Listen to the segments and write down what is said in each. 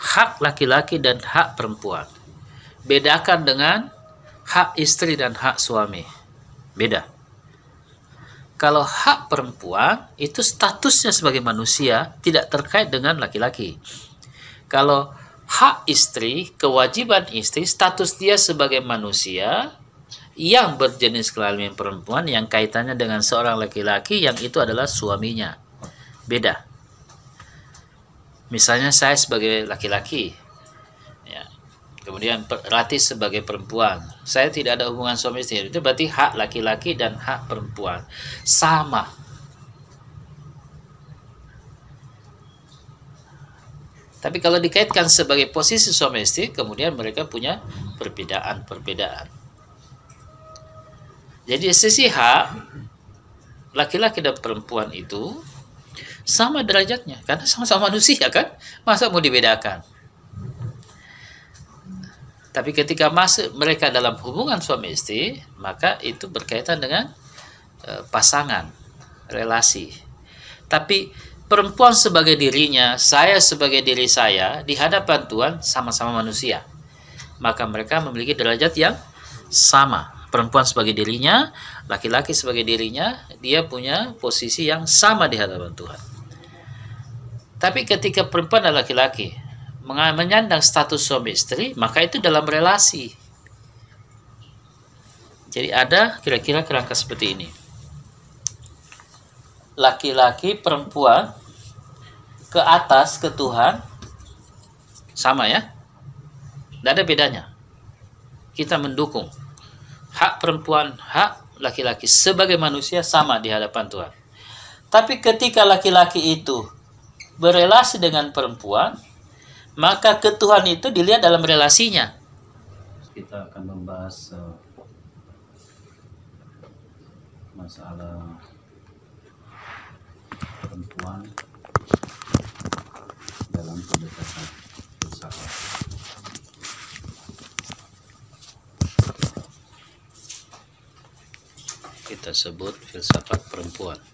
hak laki-laki dan hak perempuan. Bedakan dengan hak istri dan hak suami. Beda. Kalau hak perempuan itu statusnya sebagai manusia tidak terkait dengan laki-laki. Kalau hak istri, kewajiban istri, status dia sebagai manusia yang berjenis kelamin perempuan yang kaitannya dengan seorang laki-laki yang itu adalah suaminya. Beda. Misalnya saya sebagai laki-laki, ya, kemudian Rati sebagai perempuan. Saya tidak ada hubungan suami istri. Itu berarti hak laki-laki dan hak perempuan sama. Tapi kalau dikaitkan sebagai posisi suami kemudian mereka punya perbedaan-perbedaan. Jadi sisi hak laki-laki dan perempuan itu sama derajatnya karena sama-sama manusia kan? Masa mau dibedakan? Tapi ketika masuk mereka dalam hubungan suami istri maka itu berkaitan dengan e, pasangan relasi. Tapi perempuan sebagai dirinya saya sebagai diri saya di hadapan Tuhan sama-sama manusia. Maka mereka memiliki derajat yang sama perempuan sebagai dirinya, laki-laki sebagai dirinya, dia punya posisi yang sama di hadapan Tuhan. Tapi ketika perempuan dan laki-laki menyandang status suami istri, maka itu dalam relasi. Jadi ada kira-kira kerangka seperti ini. Laki-laki, perempuan ke atas ke Tuhan sama ya. Tidak ada bedanya. Kita mendukung hak perempuan, hak laki-laki sebagai manusia sama di hadapan Tuhan. Tapi ketika laki-laki itu berelasi dengan perempuan, maka ketuhan itu dilihat dalam relasinya. Kita akan membahas uh, masalah perempuan dalam pendekatan filsafat. Kita sebut filsafat perempuan.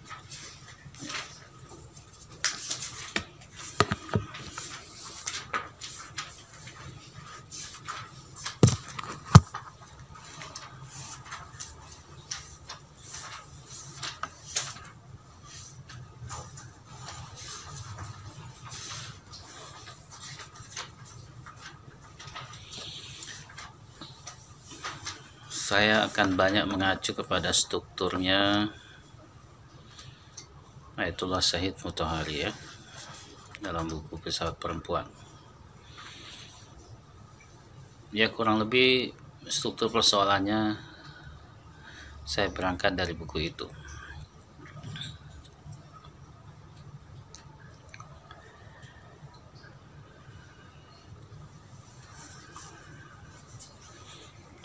Saya akan banyak mengacu kepada strukturnya. Ayatullah Syahid Mutahari ya dalam buku pesawat perempuan. Ya kurang lebih struktur persoalannya saya berangkat dari buku itu.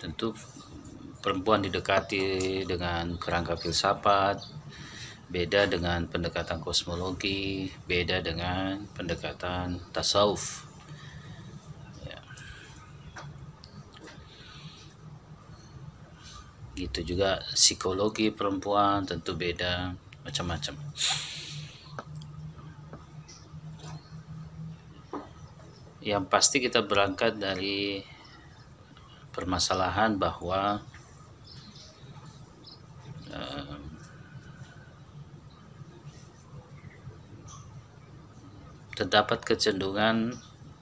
Tentu perempuan didekati dengan kerangka filsafat beda dengan pendekatan kosmologi beda dengan pendekatan tasawuf ya. gitu juga psikologi perempuan tentu beda macam-macam yang pasti kita berangkat dari permasalahan bahwa terdapat kecenderungan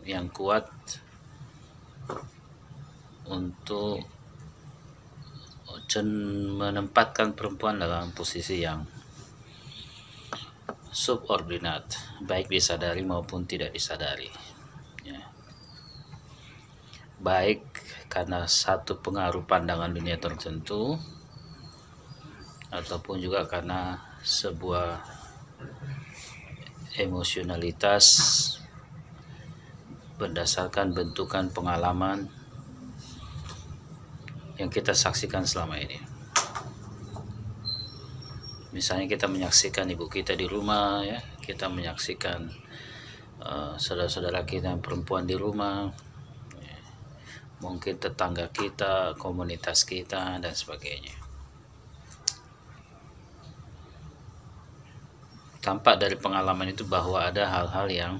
yang kuat untuk menempatkan perempuan dalam posisi yang subordinat baik disadari maupun tidak disadari ya. baik karena satu pengaruh pandangan dunia tertentu ataupun juga karena sebuah emosionalitas berdasarkan bentukan pengalaman yang kita saksikan selama ini. Misalnya kita menyaksikan ibu kita di rumah, ya, kita menyaksikan uh, saudara-saudara kita yang perempuan di rumah, ya, mungkin tetangga kita, komunitas kita, dan sebagainya. Tampak dari pengalaman itu bahwa ada hal-hal yang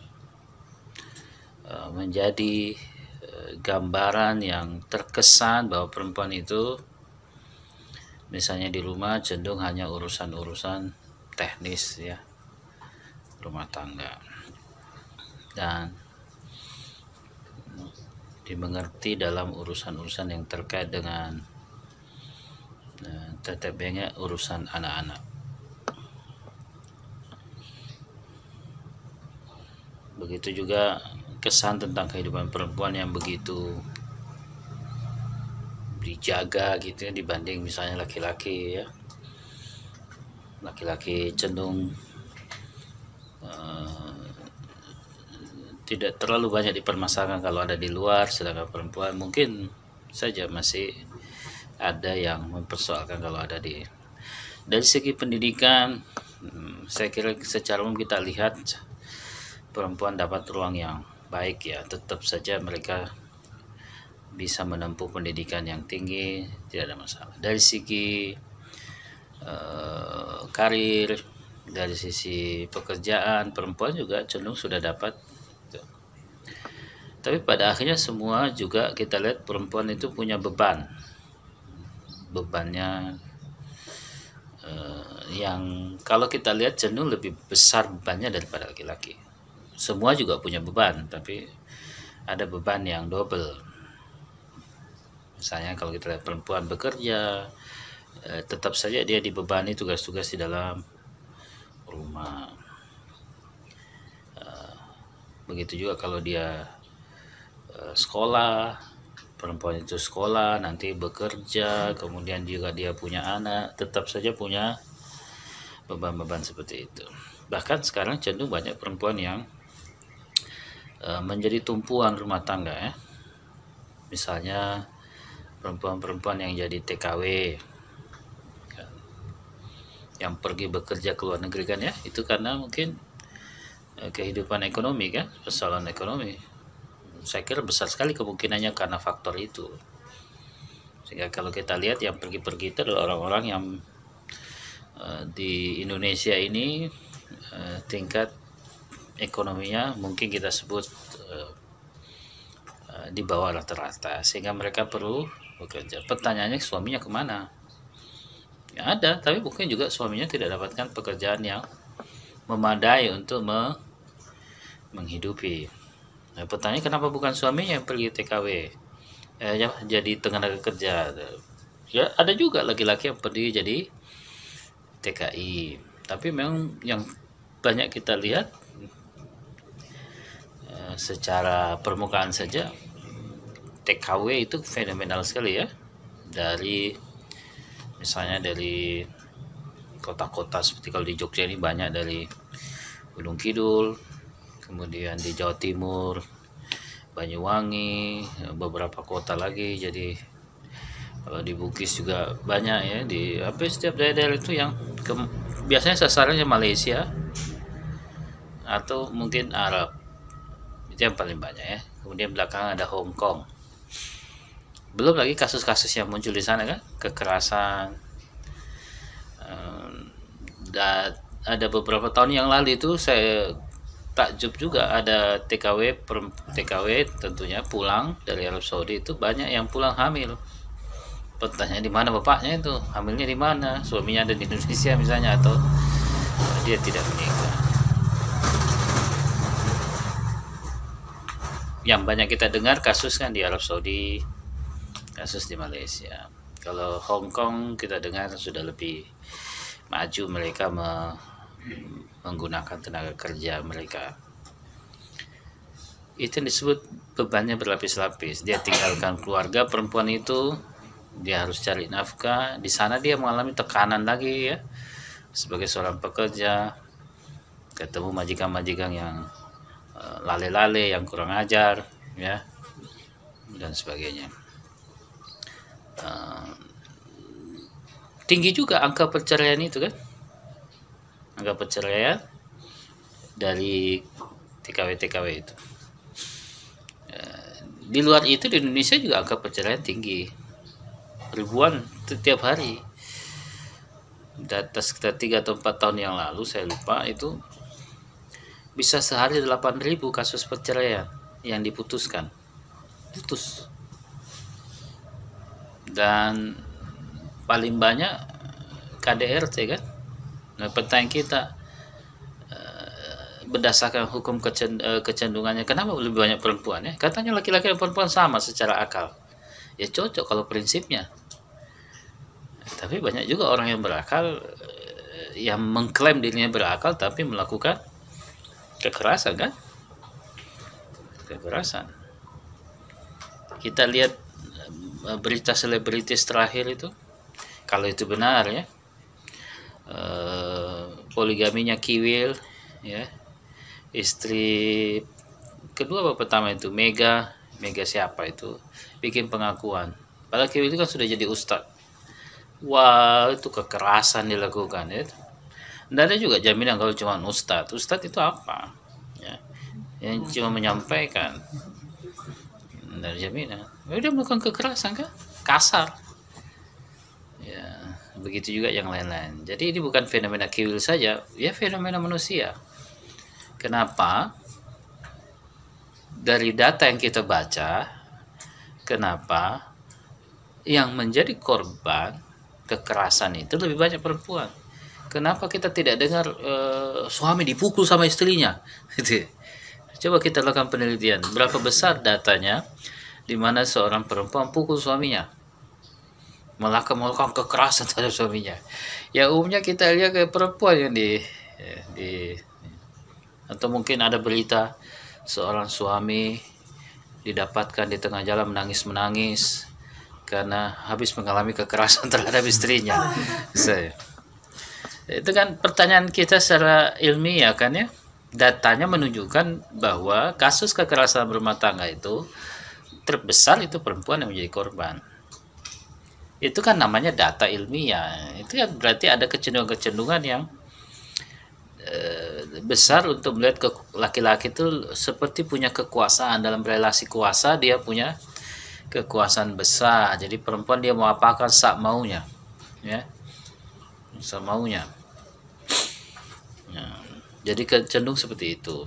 eh, menjadi eh, gambaran yang terkesan bahwa perempuan itu misalnya di rumah cenderung hanya urusan-urusan teknis ya rumah tangga. Dan dimengerti dalam urusan-urusan yang terkait dengan uh, tetap banyak urusan anak-anak begitu juga kesan tentang kehidupan perempuan yang begitu dijaga gitu ya dibanding misalnya laki-laki ya. Laki-laki cenderung uh, tidak terlalu banyak dipermasalahkan kalau ada di luar sedangkan perempuan mungkin saja masih ada yang mempersoalkan kalau ada di dari segi pendidikan hmm, saya kira secara umum kita lihat perempuan dapat ruang yang baik ya. Tetap saja mereka bisa menempuh pendidikan yang tinggi tidak ada masalah. Dari segi uh, karir dari sisi pekerjaan perempuan juga cenderung sudah dapat. Tapi pada akhirnya semua juga kita lihat perempuan itu punya beban. Bebannya uh, yang kalau kita lihat cenderung lebih besar bebannya daripada laki-laki semua juga punya beban tapi ada beban yang double. Misalnya kalau kita lihat perempuan bekerja eh, tetap saja dia dibebani tugas-tugas di dalam rumah. Eh, begitu juga kalau dia eh, sekolah perempuan itu sekolah nanti bekerja kemudian juga dia punya anak tetap saja punya beban-beban seperti itu. Bahkan sekarang cenderung banyak perempuan yang menjadi tumpuan rumah tangga ya. Misalnya perempuan-perempuan yang jadi TKW kan. yang pergi bekerja ke luar negeri kan ya itu karena mungkin eh, kehidupan ekonomi kan persoalan ekonomi saya kira besar sekali kemungkinannya karena faktor itu sehingga kalau kita lihat yang pergi-pergi itu adalah orang-orang yang uh, di Indonesia ini tingkat ekonominya mungkin kita sebut uh, uh, di bawah rata-rata sehingga mereka perlu bekerja. Pertanyaannya suaminya ke mana? Ya ada tapi mungkin juga suaminya tidak dapatkan pekerjaan yang memadai untuk me menghidupi. Nah, pertanyaan kenapa bukan suaminya yang pergi TKW eh, ya, jadi tenaga kerja. Ya ada juga laki-laki yang pergi jadi TKI tapi memang yang banyak kita lihat secara permukaan saja TKW itu fenomenal sekali ya. Dari misalnya dari kota-kota seperti kalau di Jogja ini banyak dari Gunung Kidul kemudian di Jawa Timur Banyuwangi beberapa kota lagi. Jadi kalau di Bugis juga banyak ya di apa setiap daerah-daerah itu yang ke, biasanya sasarannya Malaysia atau mungkin Arab itu yang paling banyak ya. Kemudian belakangan ada Hong Kong. Belum lagi kasus-kasus yang muncul di sana kan? Kekerasan. Dan ada beberapa tahun yang lalu itu saya takjub juga ada TKW TKW tentunya pulang dari Arab Saudi itu banyak yang pulang hamil. Pertanyaan di mana bapaknya itu? Hamilnya di mana? Suaminya ada di Indonesia misalnya atau dia tidak menikah yang banyak kita dengar kasus kan di Arab Saudi, kasus di Malaysia. Kalau Hong Kong kita dengar sudah lebih maju mereka me menggunakan tenaga kerja mereka. Itu yang disebut bebannya berlapis-lapis. Dia tinggalkan keluarga perempuan itu, dia harus cari nafkah. Di sana dia mengalami tekanan lagi ya, sebagai seorang pekerja, ketemu majikan-majikan yang lale-lale yang kurang ajar ya dan sebagainya. Uh, tinggi juga angka perceraian itu kan? Angka perceraian dari TKW TKW itu. Uh, di luar itu di Indonesia juga angka perceraian tinggi. Ribuan setiap hari. Data sekitar tiga atau empat tahun yang lalu saya lupa itu bisa sehari 8000 kasus perceraian yang diputuskan. Putus. Dan paling banyak KDRT kan? Nah pertanyaan kita eh, berdasarkan hukum eh, kecenderungannya kenapa lebih banyak perempuan ya? Katanya laki-laki dan perempuan sama secara akal. Ya cocok kalau prinsipnya. Tapi banyak juga orang yang berakal eh, yang mengklaim dirinya berakal tapi melakukan kekerasan kan? Kekerasan. Kita lihat eh, berita selebritis terakhir itu kalau itu benar ya. Eh, poligaminya Kiwil ya. Istri kedua apa pertama itu? Mega. Mega siapa itu? Bikin pengakuan. Padahal Kiwil itu kan sudah jadi ustadz. Wah itu kekerasan dilakukan ya tidak ada juga jaminan kalau cuma ustadz. Ustadz itu apa? Ya. Yang cuma menyampaikan. Dari jaminan. Ya udah melakukan kekerasan kan? Kasar. Ya begitu juga yang lain-lain. Jadi ini bukan fenomena kiwil saja ya fenomena manusia. Kenapa? Dari data yang kita baca kenapa yang menjadi korban kekerasan itu lebih banyak perempuan kenapa kita tidak dengar eh, suami dipukul sama istrinya gitu. Coba kita lakukan penelitian, berapa besar datanya di mana seorang perempuan pukul suaminya, melakukan melakukan kekerasan terhadap suaminya. Ya umumnya kita lihat kayak perempuan yang di, ya, di atau mungkin ada berita seorang suami didapatkan di tengah jalan menangis-menangis karena habis mengalami kekerasan terhadap istrinya. Itu kan pertanyaan kita secara ilmiah kan ya datanya menunjukkan bahwa kasus kekerasan rumah tangga itu terbesar itu perempuan yang menjadi korban. Itu kan namanya data ilmiah. Itu kan berarti ada kecenderungan-kecenderungan yang eh, besar untuk melihat ke laki-laki itu seperti punya kekuasaan dalam relasi kuasa dia punya kekuasaan besar. Jadi perempuan dia mau apakan sak maunya, ya, sak maunya. Jadi cenderung seperti itu.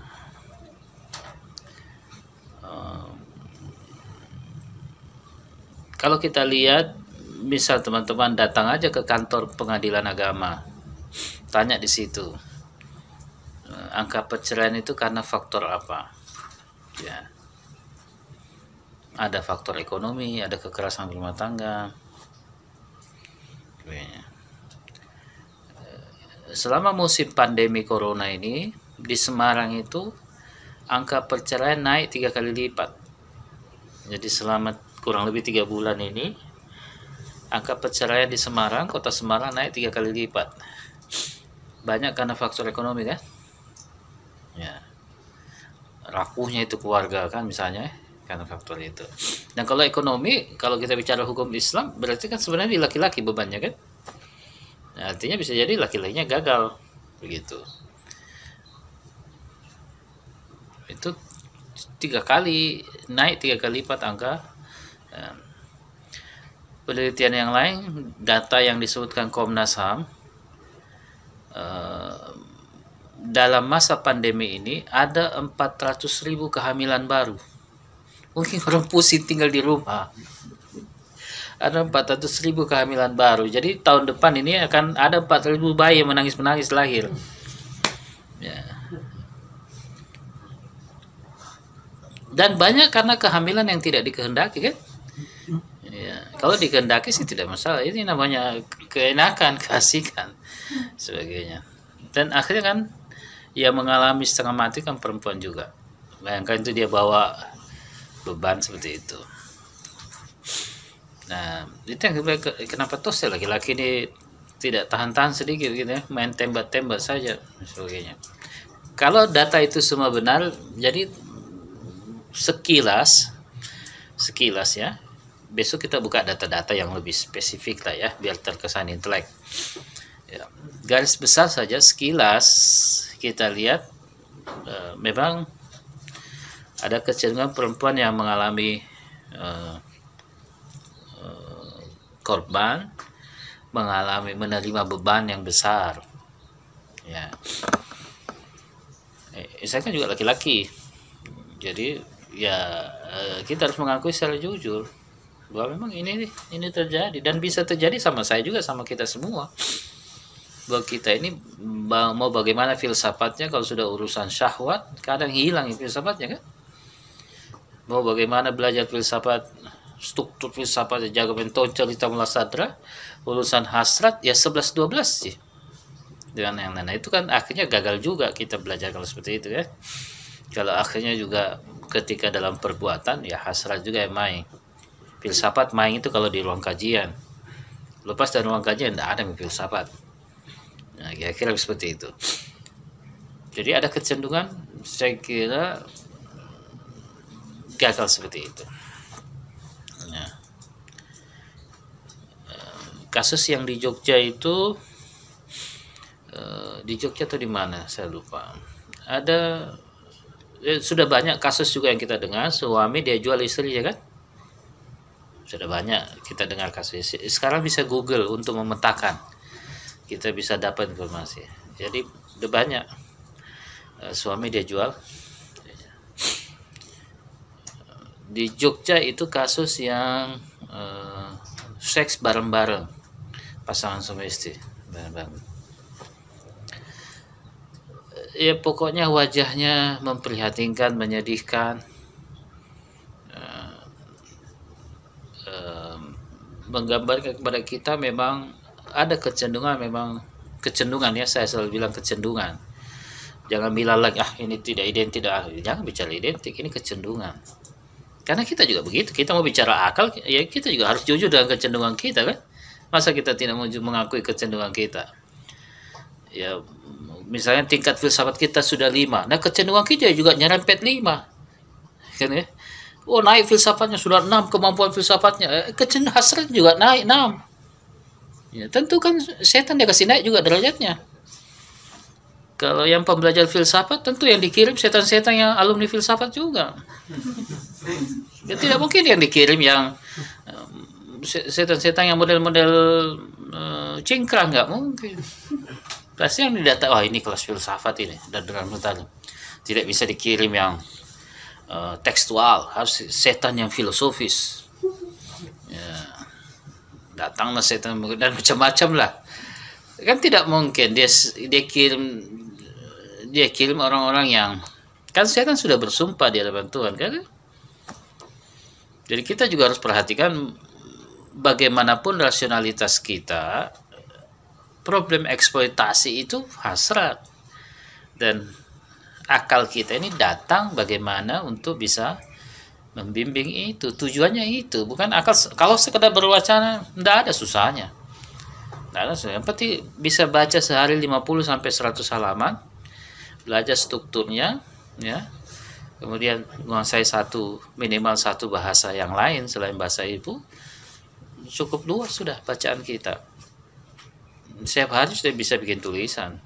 Kalau kita lihat misal teman-teman datang aja ke kantor pengadilan agama tanya di situ angka perceraian itu karena faktor apa? Ya. Ada faktor ekonomi ada kekerasan rumah tangga selama musim pandemi corona ini di Semarang itu angka perceraian naik tiga kali lipat. Jadi selama kurang lebih tiga bulan ini angka perceraian di Semarang, kota Semarang naik tiga kali lipat. Banyak karena faktor ekonomi kan? Ya. Rapuhnya itu keluarga kan misalnya karena faktor itu. Dan kalau ekonomi, kalau kita bicara hukum Islam, berarti kan sebenarnya laki-laki bebannya kan? Nah, artinya bisa jadi laki-lakinya gagal begitu. Itu tiga kali naik tiga kali lipat angka. Nah, penelitian yang lain, data yang disebutkan Komnas Ham eh, dalam masa pandemi ini ada 400 ribu kehamilan baru. Mungkin orang pusing tinggal di rumah ada 400 ribu kehamilan baru. Jadi tahun depan ini akan ada 4 ribu bayi yang menangis-menangis lahir. Ya. Dan banyak karena kehamilan yang tidak dikehendaki kan? Ya. Kalau dikehendaki sih tidak masalah. Ini namanya keenakan, kasihkan, sebagainya. Dan akhirnya kan ya mengalami setengah mati kan perempuan juga. Bayangkan itu dia bawa beban seperti itu. Nah, itu yang kenapa tuh ya laki-laki ini tidak tahan-tahan sedikit gitu ya, main tembak-tembak saja sebagainya. Kalau data itu semua benar, jadi sekilas sekilas ya. Besok kita buka data-data yang lebih spesifik lah ya, biar terkesan intelek. Ya, garis besar saja sekilas kita lihat uh, memang ada kecenderungan perempuan yang mengalami uh, korban mengalami menerima beban yang besar. Ya. Eh, saya kan juga laki-laki. Jadi ya eh, kita harus mengakui secara jujur bahwa memang ini ini terjadi dan bisa terjadi sama saya juga sama kita semua. Bahwa kita ini mau bagaimana filsafatnya kalau sudah urusan syahwat kadang hilang filsafatnya kan? Mau bagaimana belajar filsafat struktur filsafat jaga menton cerita mula sadra urusan hasrat ya 11 12 sih. Dengan yang lain Nah, itu kan akhirnya gagal juga kita belajar kalau seperti itu ya. Kalau akhirnya juga ketika dalam perbuatan ya hasrat juga yang main. Filsafat main itu kalau di ruang kajian. Lepas dari ruang kajian tidak ada filsafat. Nah kira-kira seperti itu. Jadi ada kecenderungan saya kira gagal seperti itu Nah, em, kasus yang di Jogja itu eh, di Jogja atau di mana? Saya lupa. Ada eh, sudah banyak kasus juga yang kita dengar. Suami dia jual istri ya kan? Sudah banyak kita dengar kasus. Sekarang bisa Google untuk memetakan. Kita bisa dapat informasi. Jadi udah banyak. Eh, suami dia jual. Di Jogja itu kasus yang eh, seks bareng-bareng pasangan suami istri. Bareng-bareng ya pokoknya wajahnya memprihatinkan menyedihkan. Eh, menggambarkan kepada kita memang ada kecenderungan memang kecenderungan ya saya selalu bilang kecenderungan. Jangan bilang lagi ah ini tidak identik. Ah, jangan bicara identik ini kecenderungan. Karena kita juga begitu kita mau bicara akal ya kita juga harus jujur dengan kecenderungan kita kan masa kita tidak mau mengakui kecenderungan kita? Ya misalnya tingkat filsafat kita sudah lima. Nah kecenderungan kita juga nyerempet lima. Kan ya? Oh naik filsafatnya sudah enam kemampuan filsafatnya. Eh, kecenderungan hasrat juga naik enam. Ya tentu kan setan dia kasih naik juga derajatnya. Kalau yang pembelajar filsafat tentu yang dikirim setan-setan yang alumni filsafat juga. Ya, tidak mungkin yang dikirim yang setan-setan yang model-model eh, cingkrang nggak mungkin. Pasti yang didata wah ini kelas filsafat ini dan dengan mental tidak bisa dikirim yang eh, tekstual harus setan yang filosofis. Ya datanglah setan dan macam-macam lah. Kan tidak mungkin dia dia kirim dia kirim orang-orang yang kan setan sudah bersumpah di hadapan Tuhan kan? Jadi kita juga harus perhatikan bagaimanapun rasionalitas kita problem eksploitasi itu hasrat. Dan akal kita ini datang bagaimana untuk bisa membimbing itu. Tujuannya itu bukan akal kalau sekedar berwacana tidak ada susahnya. Tidak ada susahnya. Penting bisa baca sehari 50 sampai 100 halaman belajar strukturnya ya. Kemudian menguasai satu minimal satu bahasa yang lain selain bahasa ibu cukup luas sudah bacaan kita. Setiap hari sudah bisa bikin tulisan.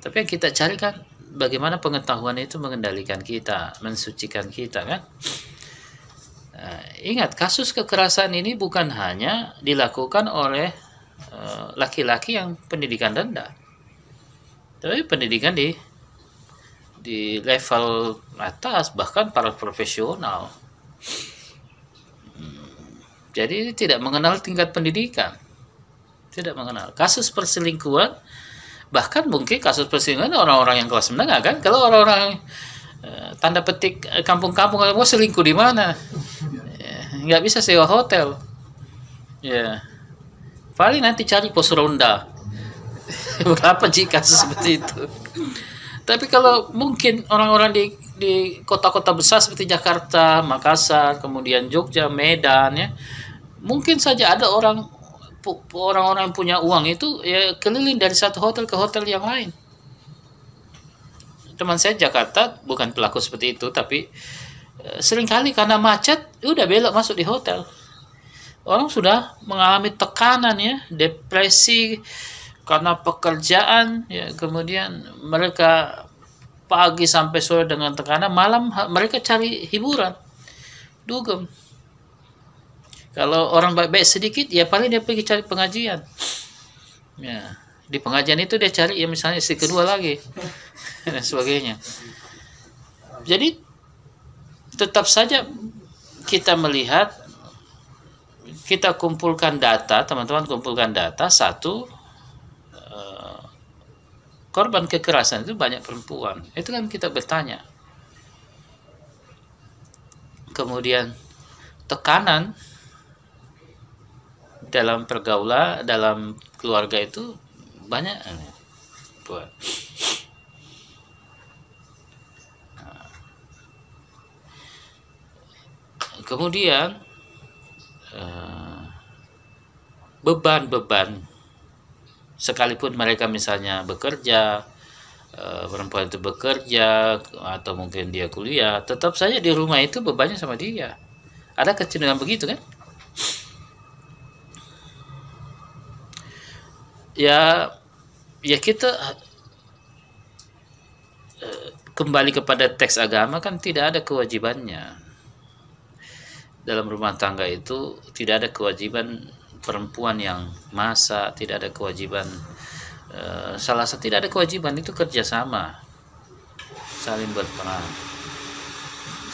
Tapi yang kita cari kan bagaimana pengetahuan itu mengendalikan kita mensucikan kita kan? Nah, ingat kasus kekerasan ini bukan hanya dilakukan oleh eh, laki-laki yang pendidikan rendah. Tapi pendidikan di di level atas bahkan para profesional jadi ini tidak mengenal tingkat pendidikan. Tidak mengenal. Kasus perselingkuhan bahkan mungkin kasus perselingkuhan orang-orang yang kelas menengah kan? Kalau orang-orang eh, tanda petik eh, kampung-kampung mau selingkuh di mana? Eh, nggak bisa sewa hotel. Ya. Paling nanti cari pos ronda. Berapa jika seperti itu? Tapi kalau mungkin orang-orang di di kota-kota besar seperti Jakarta, Makassar, kemudian Jogja, Medan ya, mungkin saja ada orang orang-orang yang punya uang itu ya keliling dari satu hotel ke hotel yang lain. Teman saya Jakarta bukan pelaku seperti itu, tapi eh, sering kali karena macet, ya udah belok masuk di hotel. Orang sudah mengalami tekanan ya, depresi karena pekerjaan ya, kemudian mereka pagi sampai sore dengan tekanan, malam mereka cari hiburan. Dugem. Kalau orang baik-baik sedikit, ya paling dia pergi cari pengajian. Ya, di pengajian itu dia cari ya misalnya istri kedua lagi dan sebagainya. Jadi tetap saja kita melihat kita kumpulkan data teman-teman kumpulkan data satu eh, korban kekerasan itu banyak perempuan itu kan kita bertanya kemudian tekanan dalam pergaulan dalam keluarga itu banyak buat. Kemudian eh, beban-beban sekalipun mereka misalnya bekerja eh, perempuan itu bekerja atau mungkin dia kuliah tetap saja di rumah itu bebannya sama dia. Ada kecenderungan begitu kan ya ya kita eh, kembali kepada teks agama kan tidak ada kewajibannya dalam rumah tangga itu tidak ada kewajiban perempuan yang masa, tidak ada kewajiban e, salah satu tidak ada kewajiban itu kerjasama, saling berperan.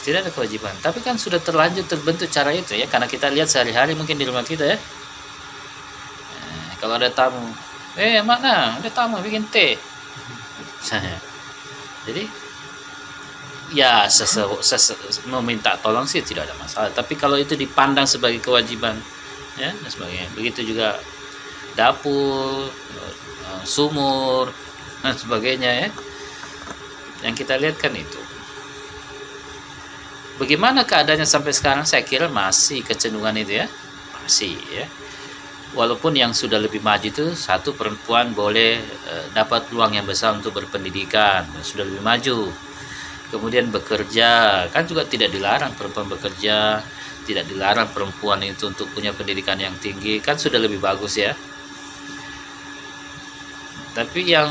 Tidak ada kewajiban, tapi kan sudah terlanjur terbentuk cara itu ya, karena kita lihat sehari-hari mungkin di rumah kita ya. E, kalau ada tamu, eh mana ada tamu bikin teh. Jadi ya sese, sese, meminta tolong sih tidak ada masalah. Tapi kalau itu dipandang sebagai kewajiban ya dan sebagainya. Begitu juga dapur eh, sumur dan sebagainya ya. Yang kita lihat kan itu. Bagaimana keadaannya sampai sekarang? Saya kira masih kecenderungan itu ya. Masih ya walaupun yang sudah lebih maju itu satu perempuan boleh e, dapat peluang yang besar untuk berpendidikan. Sudah lebih maju. Kemudian bekerja. Kan juga tidak dilarang perempuan bekerja. Tidak dilarang perempuan itu untuk punya pendidikan yang tinggi. Kan sudah lebih bagus ya. Tapi yang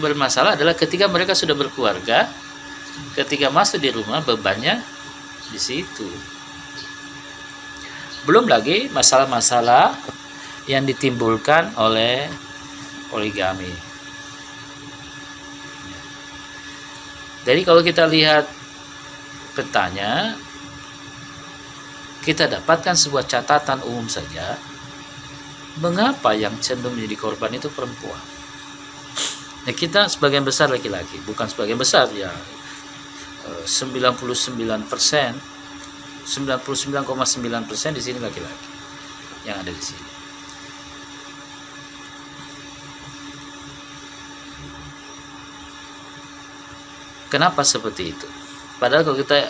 bermasalah adalah ketika mereka sudah berkeluarga ketika masuk di rumah bebannya di situ. Belum lagi masalah-masalah yang ditimbulkan oleh poligami Jadi kalau kita lihat petanya, kita dapatkan sebuah catatan umum saja. Mengapa yang cenderung menjadi korban itu perempuan? Ya kita sebagian besar laki-laki, bukan sebagian besar ya 99 persen, 99,9 persen di sini laki-laki yang ada di sini. Kenapa seperti itu? Padahal kalau kita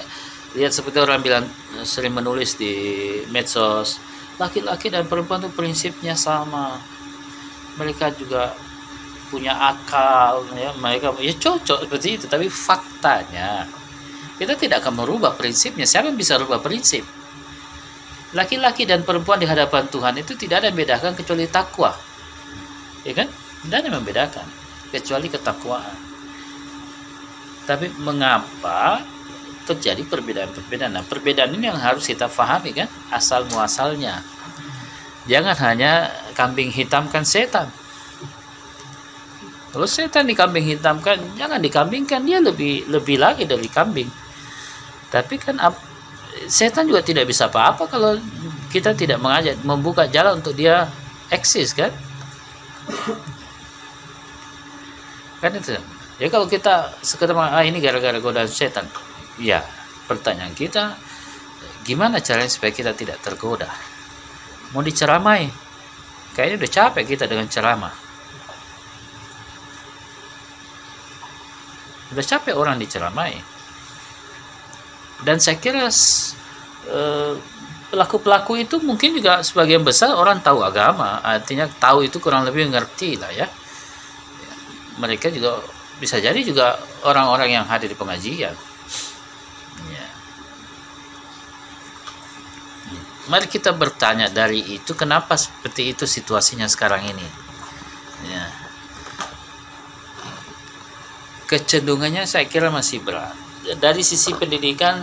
lihat seperti orang bilang sering menulis di medsos, laki-laki dan perempuan itu prinsipnya sama. Mereka juga punya akal, ya mereka ya cocok seperti itu. Tapi faktanya kita tidak akan merubah prinsipnya. Siapa yang bisa rubah prinsip? Laki-laki dan perempuan di hadapan Tuhan itu tidak ada yang membedakan kecuali takwa, ya kan? Tidak ada yang membedakan kecuali ketakwaan tapi mengapa terjadi perbedaan-perbedaan? Nah, perbedaan ini yang harus kita pahami kan, asal muasalnya. Jangan hanya kambing hitamkan setan. Kalau setan dikambing hitamkan, jangan dikambingkan dia lebih lebih lagi dari kambing. Tapi kan setan juga tidak bisa apa-apa kalau kita tidak mengajak membuka jalan untuk dia eksis kan? Kan itu. Ya kalau kita sekedar ah ini gara-gara godaan setan. Ya, pertanyaan kita gimana caranya supaya kita tidak tergoda? Mau diceramai? Kayaknya udah capek kita dengan ceramah. Udah capek orang diceramai. Dan saya kira eh, pelaku-pelaku itu mungkin juga sebagian besar orang tahu agama, artinya tahu itu kurang lebih ngerti lah ya. Mereka juga bisa jadi juga orang-orang yang hadir di pengajian. Ya. mari kita bertanya dari itu kenapa seperti itu situasinya sekarang ini? Ya. kecenderungannya saya kira masih berat. Dari sisi pendidikan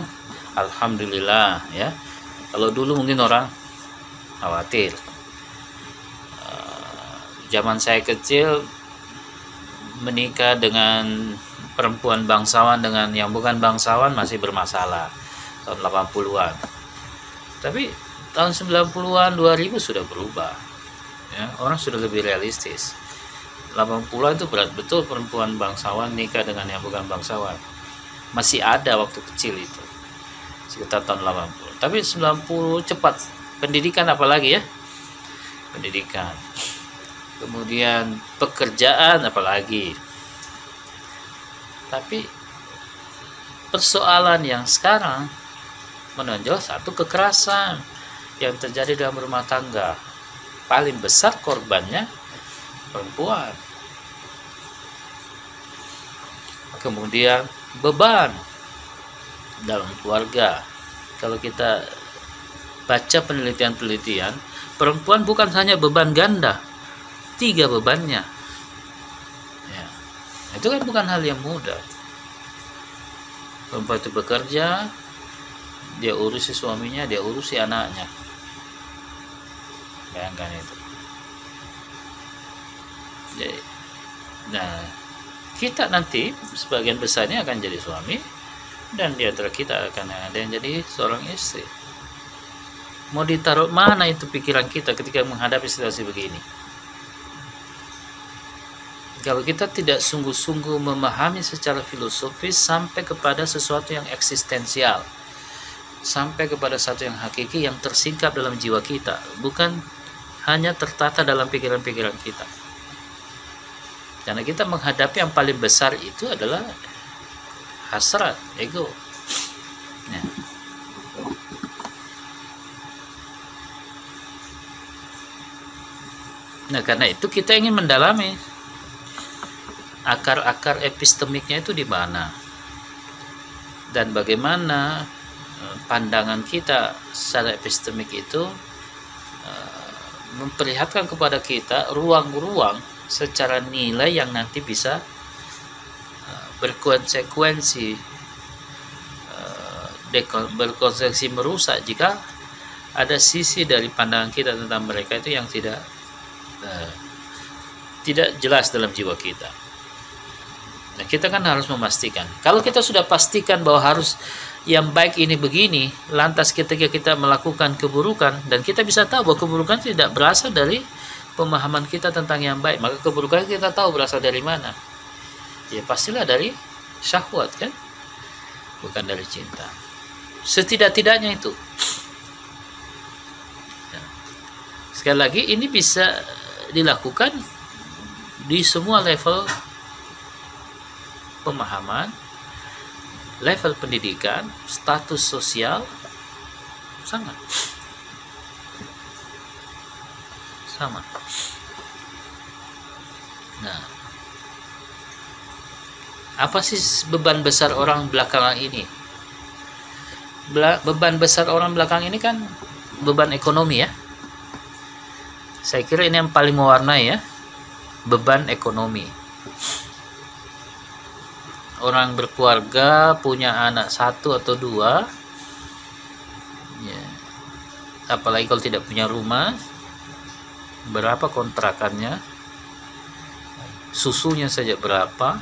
alhamdulillah ya. Kalau dulu mungkin orang khawatir. Uh, zaman saya kecil menikah dengan perempuan bangsawan dengan yang bukan bangsawan masih bermasalah. Tahun 80-an tapi tahun 90-an 2000 sudah berubah. Ya orang sudah lebih realistis. 80-an itu berat betul perempuan bangsawan nikah dengan yang bukan bangsawan. Masih ada waktu kecil itu sekitar tahun 80 tapi 90 cepat. Pendidikan apalagi ya? Pendidikan kemudian pekerjaan apalagi. Tapi persoalan yang sekarang menonjol satu kekerasan yang terjadi dalam rumah tangga. Paling besar korbannya perempuan. Kemudian beban dalam keluarga. Kalau kita baca penelitian-penelitian perempuan bukan hanya beban ganda tiga bebannya. Ya. itu kan bukan hal yang mudah. Perempuan itu bekerja dia urusi suaminya dia urusi anaknya. Bayangkan itu. Jadi, nah kita nanti sebagian besarnya akan jadi suami dan di antara kita akan ada yang jadi seorang istri. Mau ditaruh mana itu pikiran kita ketika menghadapi situasi begini kalau kita tidak sungguh-sungguh memahami secara filosofis sampai kepada sesuatu yang eksistensial sampai kepada satu yang hakiki yang tersingkap dalam jiwa kita bukan hanya tertata dalam pikiran-pikiran kita. Karena kita menghadapi yang paling besar itu adalah hasrat ego. Nah, nah karena itu kita ingin mendalami akar-akar epistemiknya itu di mana dan bagaimana eh, pandangan kita secara epistemik itu eh, memperlihatkan kepada kita ruang-ruang secara nilai yang nanti bisa eh, berkonsekuensi berkonsekuensi merusak jika ada sisi dari pandangan kita tentang mereka itu yang tidak tidak jelas dalam jiwa kita. Nah, kita kan harus memastikan. Kalau kita sudah pastikan bahwa harus yang baik ini begini, lantas ketika kita melakukan keburukan dan kita bisa tahu bahwa keburukan tidak berasal dari pemahaman kita tentang yang baik, maka keburukan kita tahu berasal dari mana. Ya pastilah dari syahwat kan? Bukan dari cinta. Setidak-tidaknya itu. Ya. Sekali lagi ini bisa dilakukan di semua level pemahaman, level pendidikan, status sosial sama. Sama. Nah, apa sih beban besar orang belakangan ini? beban besar orang belakang ini kan beban ekonomi ya. Saya kira ini yang paling mewarnai ya, beban ekonomi orang berkeluarga punya anak satu atau dua ya. apalagi kalau tidak punya rumah berapa kontrakannya? Susunya saja berapa?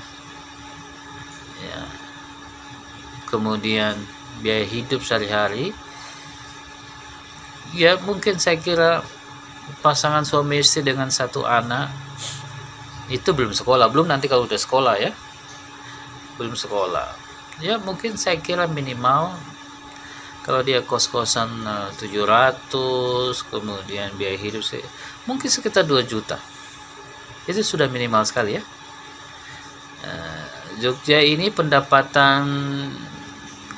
Ya. Kemudian biaya hidup sehari-hari. Ya mungkin saya kira pasangan suami istri dengan satu anak itu belum sekolah. Belum nanti kalau udah sekolah ya belum sekolah. Ya mungkin saya kira minimal kalau dia kos-kosan 700 eh, kemudian biaya hidup mungkin sekitar 2 juta. Itu sudah minimal sekali ya. Eh, Jogja ini pendapatan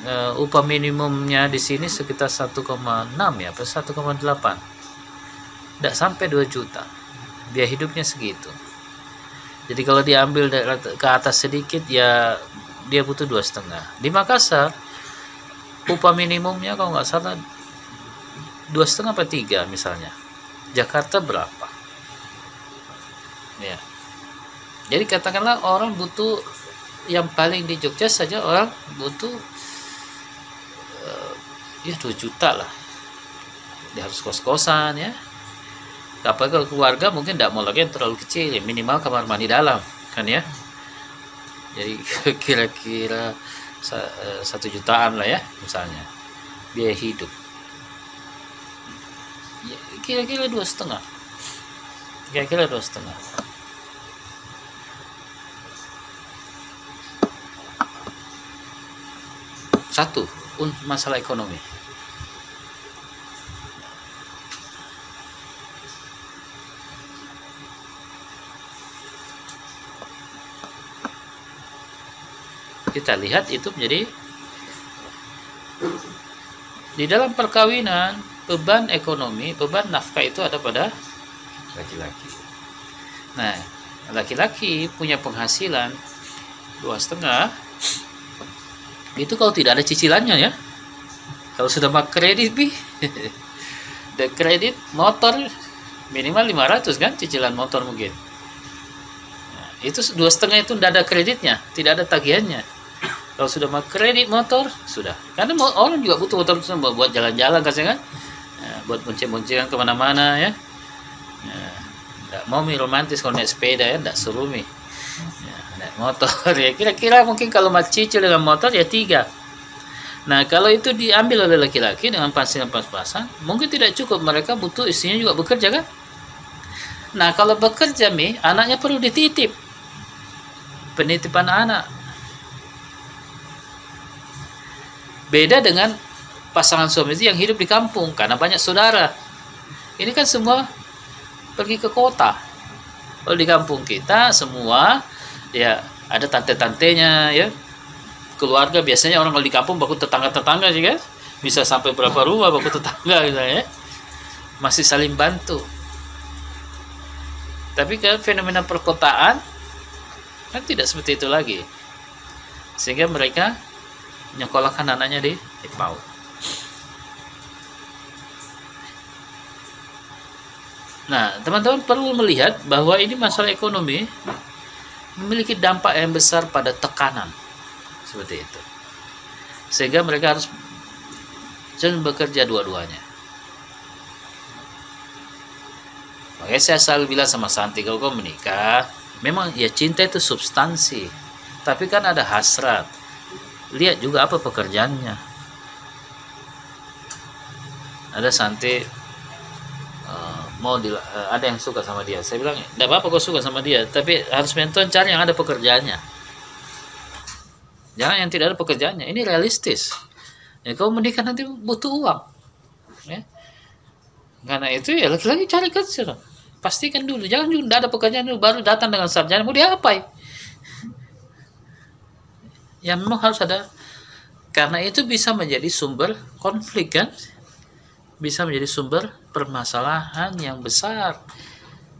uh, upah minimumnya di sini sekitar 1,6 ya apa 1,8 tidak sampai 2 juta. Biaya hidupnya segitu jadi kalau diambil ke atas sedikit ya dia butuh dua setengah. Di Makassar upah minimumnya kalau nggak salah dua setengah apa tiga misalnya. Jakarta berapa? Ya. Jadi katakanlah orang butuh yang paling di Jogja saja orang butuh uh, ya 2 juta lah. Dia harus kos-kosan ya apalagi kalau keluarga mungkin tidak mau lagi yang terlalu kecil ya minimal kamar mandi dalam kan ya? Jadi kira-kira eh, satu jutaan lah ya misalnya biaya hidup. Ya, kira-kira dua setengah. Kira-kira dua setengah. Satu untuk masalah ekonomi kita lihat itu menjadi di dalam perkawinan beban ekonomi beban nafkah itu ada pada laki-laki. Nah laki-laki punya penghasilan dua setengah itu kalau tidak ada cicilannya ya. Kalau sudah mak kredit bi. The kredit motor minimal 500 kan cicilan motor mungkin. Nah, itu dua setengah itu tidak ada kreditnya tidak ada tagihannya kalau sudah mau kredit motor sudah. Karena orang juga butuh motor buat jalan-jalan kan? Ya, buat bonceng-boncengan ke mana-mana ya, ya nggak mau mi romantis kalau naik sepeda ya. Nggak seru mi. Ya, naik motor ya. Kira-kira mungkin kalau mau cicil dengan motor ya tiga. Nah kalau itu diambil oleh laki-laki dengan penghasilan pas-pasan mungkin tidak cukup. Mereka butuh istrinya juga bekerja kan? Nah kalau bekerja mi anaknya perlu dititip. Penitipan anak Beda dengan pasangan suami istri yang hidup di kampung karena banyak saudara. Ini kan semua pergi ke kota. Kalau di kampung kita semua ya ada tante-tantenya ya. Keluarga biasanya orang kalau di kampung baku tetangga-tetangga sih kan. Bisa sampai berapa rumah baku tetangga gitu ya. Masih saling bantu. Tapi ke fenomena perkotaan kan tidak seperti itu lagi. Sehingga mereka nyekolahkan anaknya di, PAUD. Nah, teman-teman perlu melihat bahwa ini masalah ekonomi memiliki dampak yang besar pada tekanan seperti itu. Sehingga mereka harus jangan bekerja dua-duanya. Makanya saya selalu bilang sama Santi kalau kau menikah, memang ya cinta itu substansi, tapi kan ada hasrat lihat juga apa pekerjaannya. Ada Santi uh, mau di, uh, ada yang suka sama dia. Saya bilang tidak apa-apa kau suka sama dia. Tapi harus menton cari yang ada pekerjaannya. Jangan yang tidak ada pekerjaannya. Ini realistis. Ya kau menikah nanti butuh uang. Ya. Karena itu ya lagi-lagi cari kerja. Pastikan dulu. Jangan juga ada pekerjaan dulu baru datang dengan sarjana. Mau diapain yang memang harus ada. Karena itu bisa menjadi sumber konflik kan? Bisa menjadi sumber permasalahan yang besar.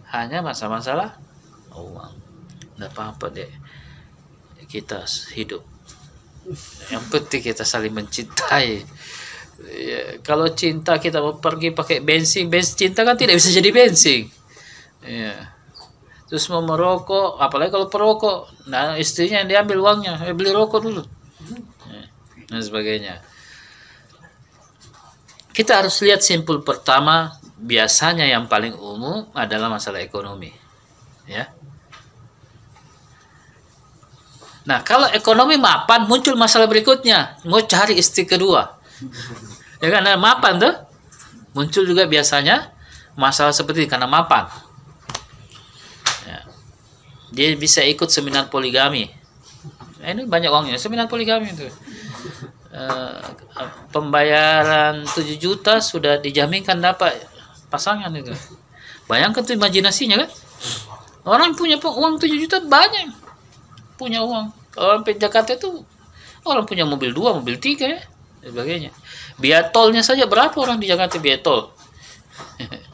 Hanya masalah-masalah uang. Tidak apa-apa deh kita hidup. Yang penting kita saling mencintai. Ya, kalau cinta kita mau pergi pakai bensin bensin cinta kan tidak bisa jadi bensin. Ya terus mau merokok apalagi kalau perokok. Nah istrinya yang diambil uangnya eh, beli rokok dulu. Ya, dan sebagainya. Kita harus lihat simpul pertama biasanya yang paling umum adalah masalah ekonomi ya. Nah kalau ekonomi mapan muncul masalah berikutnya. Mau cari istri kedua. Ya kan? Nah, mapan tuh. Muncul juga biasanya masalah seperti karena mapan dia bisa ikut seminar poligami. Nah, ini banyak uangnya. Seminar poligami itu. Uh, pembayaran 7 juta sudah dijaminkan dapat pasangan itu. Bayangkan tuh imajinasinya kan? Orang punya uang 7 juta banyak. Punya uang. Orang di Jakarta itu orang punya mobil dua mobil tiga ya sebagainya. Biaya tolnya saja berapa orang di Jakarta biaya tol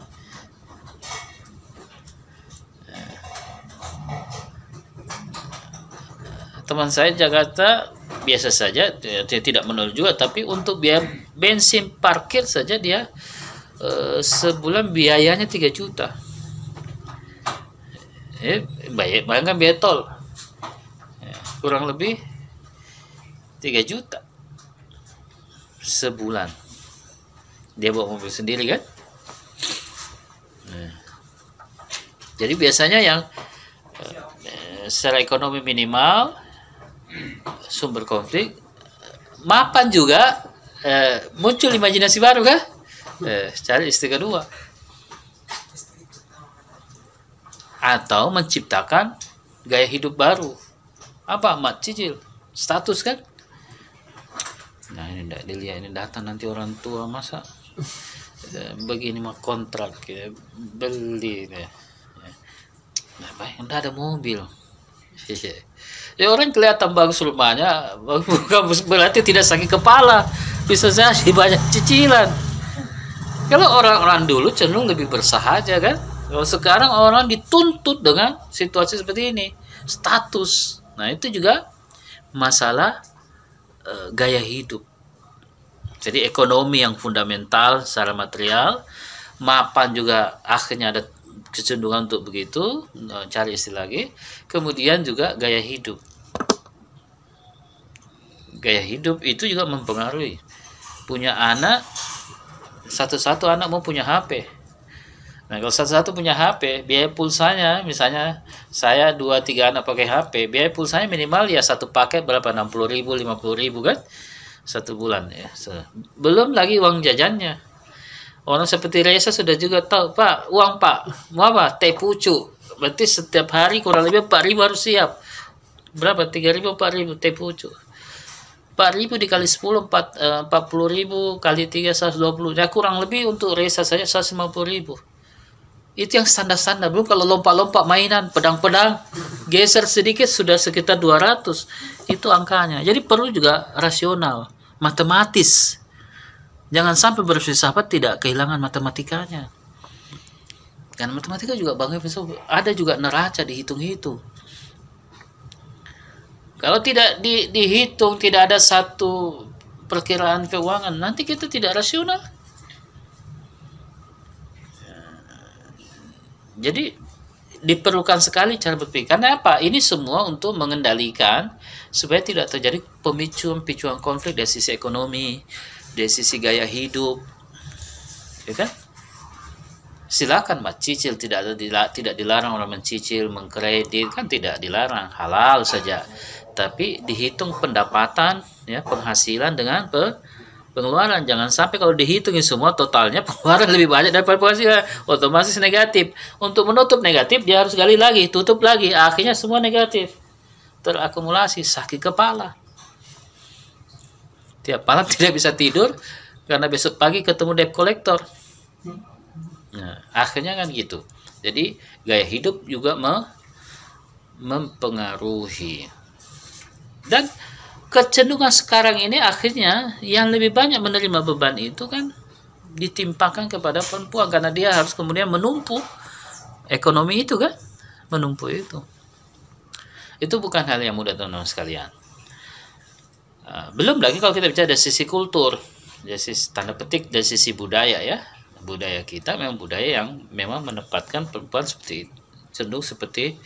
teman saya Jakarta biasa saja dia, tidak menol juga tapi untuk biaya bensin parkir saja dia e, sebulan biayanya 3 juta. Eh, bayangkan biaya tol. Ya, kurang lebih 3 juta sebulan. Dia bawa mobil sendiri kan? Nah. jadi biasanya yang e, secara ekonomi minimal sumber konflik mapan juga eh, muncul imajinasi baru kah? Eh, cari istri kedua. Atau menciptakan gaya hidup baru. Apa? Mat cicil. Status kan? Nah ini tidak dilihat ini datang nanti orang tua masa eh, begini mah kontrak ya, beli ya. Nah, baik, ada mobil. Ya orang kelihatan bagus rumahnya, bukan berarti tidak sakit kepala. Bisa saja banyak cicilan. Kalau orang-orang dulu cenderung lebih bersahaja kan. Kalau sekarang orang dituntut dengan situasi seperti ini, status. Nah itu juga masalah e, gaya hidup. Jadi ekonomi yang fundamental secara material, mapan juga akhirnya ada kecenderungan untuk begitu eh, cari istilah lagi. Kemudian juga gaya hidup. Gaya hidup itu juga mempengaruhi. Punya anak satu-satu anak mau punya HP nah kalau satu-satu punya HP biaya pulsanya misalnya saya dua tiga anak pakai HP biaya pulsanya minimal ya satu paket berapa? 60 ribu 50 ribu kan? Satu bulan ya. Belum lagi uang jajannya Orang seperti Reza sudah juga tahu, Pak, uang Pak, mau apa? Teh pucuk. Berarti setiap hari kurang lebih 4 ribu harus siap. Berapa? 3 ribu, 4 ribu teh pucuk. 4 ribu dikali 10, 4, 40 ribu kali 3, 120. Ya kurang lebih untuk Reza saja 150 ribu. Itu yang standar-standar. Belum kalau lompat-lompat mainan, pedang-pedang, geser sedikit sudah sekitar 200. Itu angkanya. Jadi perlu juga rasional, matematis Jangan sampai berfilsafat tidak kehilangan matematikanya. Karena matematika juga bang ada juga neraca dihitung-hitung. Kalau tidak di, dihitung, tidak ada satu perkiraan keuangan, nanti kita tidak rasional. Jadi diperlukan sekali cara berpikir. Karena apa? Ini semua untuk mengendalikan supaya tidak terjadi pemicuan-picuan konflik dari sisi ekonomi, dari sisi gaya hidup. Ya kan? Silakan mas. Cicil tidak ada tidak dilarang orang mencicil mengkredit. Kan tidak dilarang. Halal saja. Tapi dihitung pendapatan ya penghasilan dengan pe, pengeluaran. Jangan sampai kalau dihitung semua totalnya pengeluaran lebih banyak daripada penghasilan. Otomatis negatif. Untuk menutup negatif dia harus gali lagi tutup lagi. Akhirnya semua negatif. Terakumulasi sakit kepala tiap malam tidak bisa tidur karena besok pagi ketemu debt collector. Nah, akhirnya kan gitu. Jadi gaya hidup juga me mempengaruhi. Dan kecenderungan sekarang ini akhirnya yang lebih banyak menerima beban itu kan ditimpakan kepada perempuan karena dia harus kemudian menumpuk ekonomi itu kan menumpuk itu. Itu bukan hal yang mudah teman-teman sekalian. Ah, belum lagi kalau kita bicara dari sisi kultur, dari sisi tanda petik dari sisi budaya ya. Budaya kita memang budaya yang memang menempatkan perempuan seperti cenderung seperti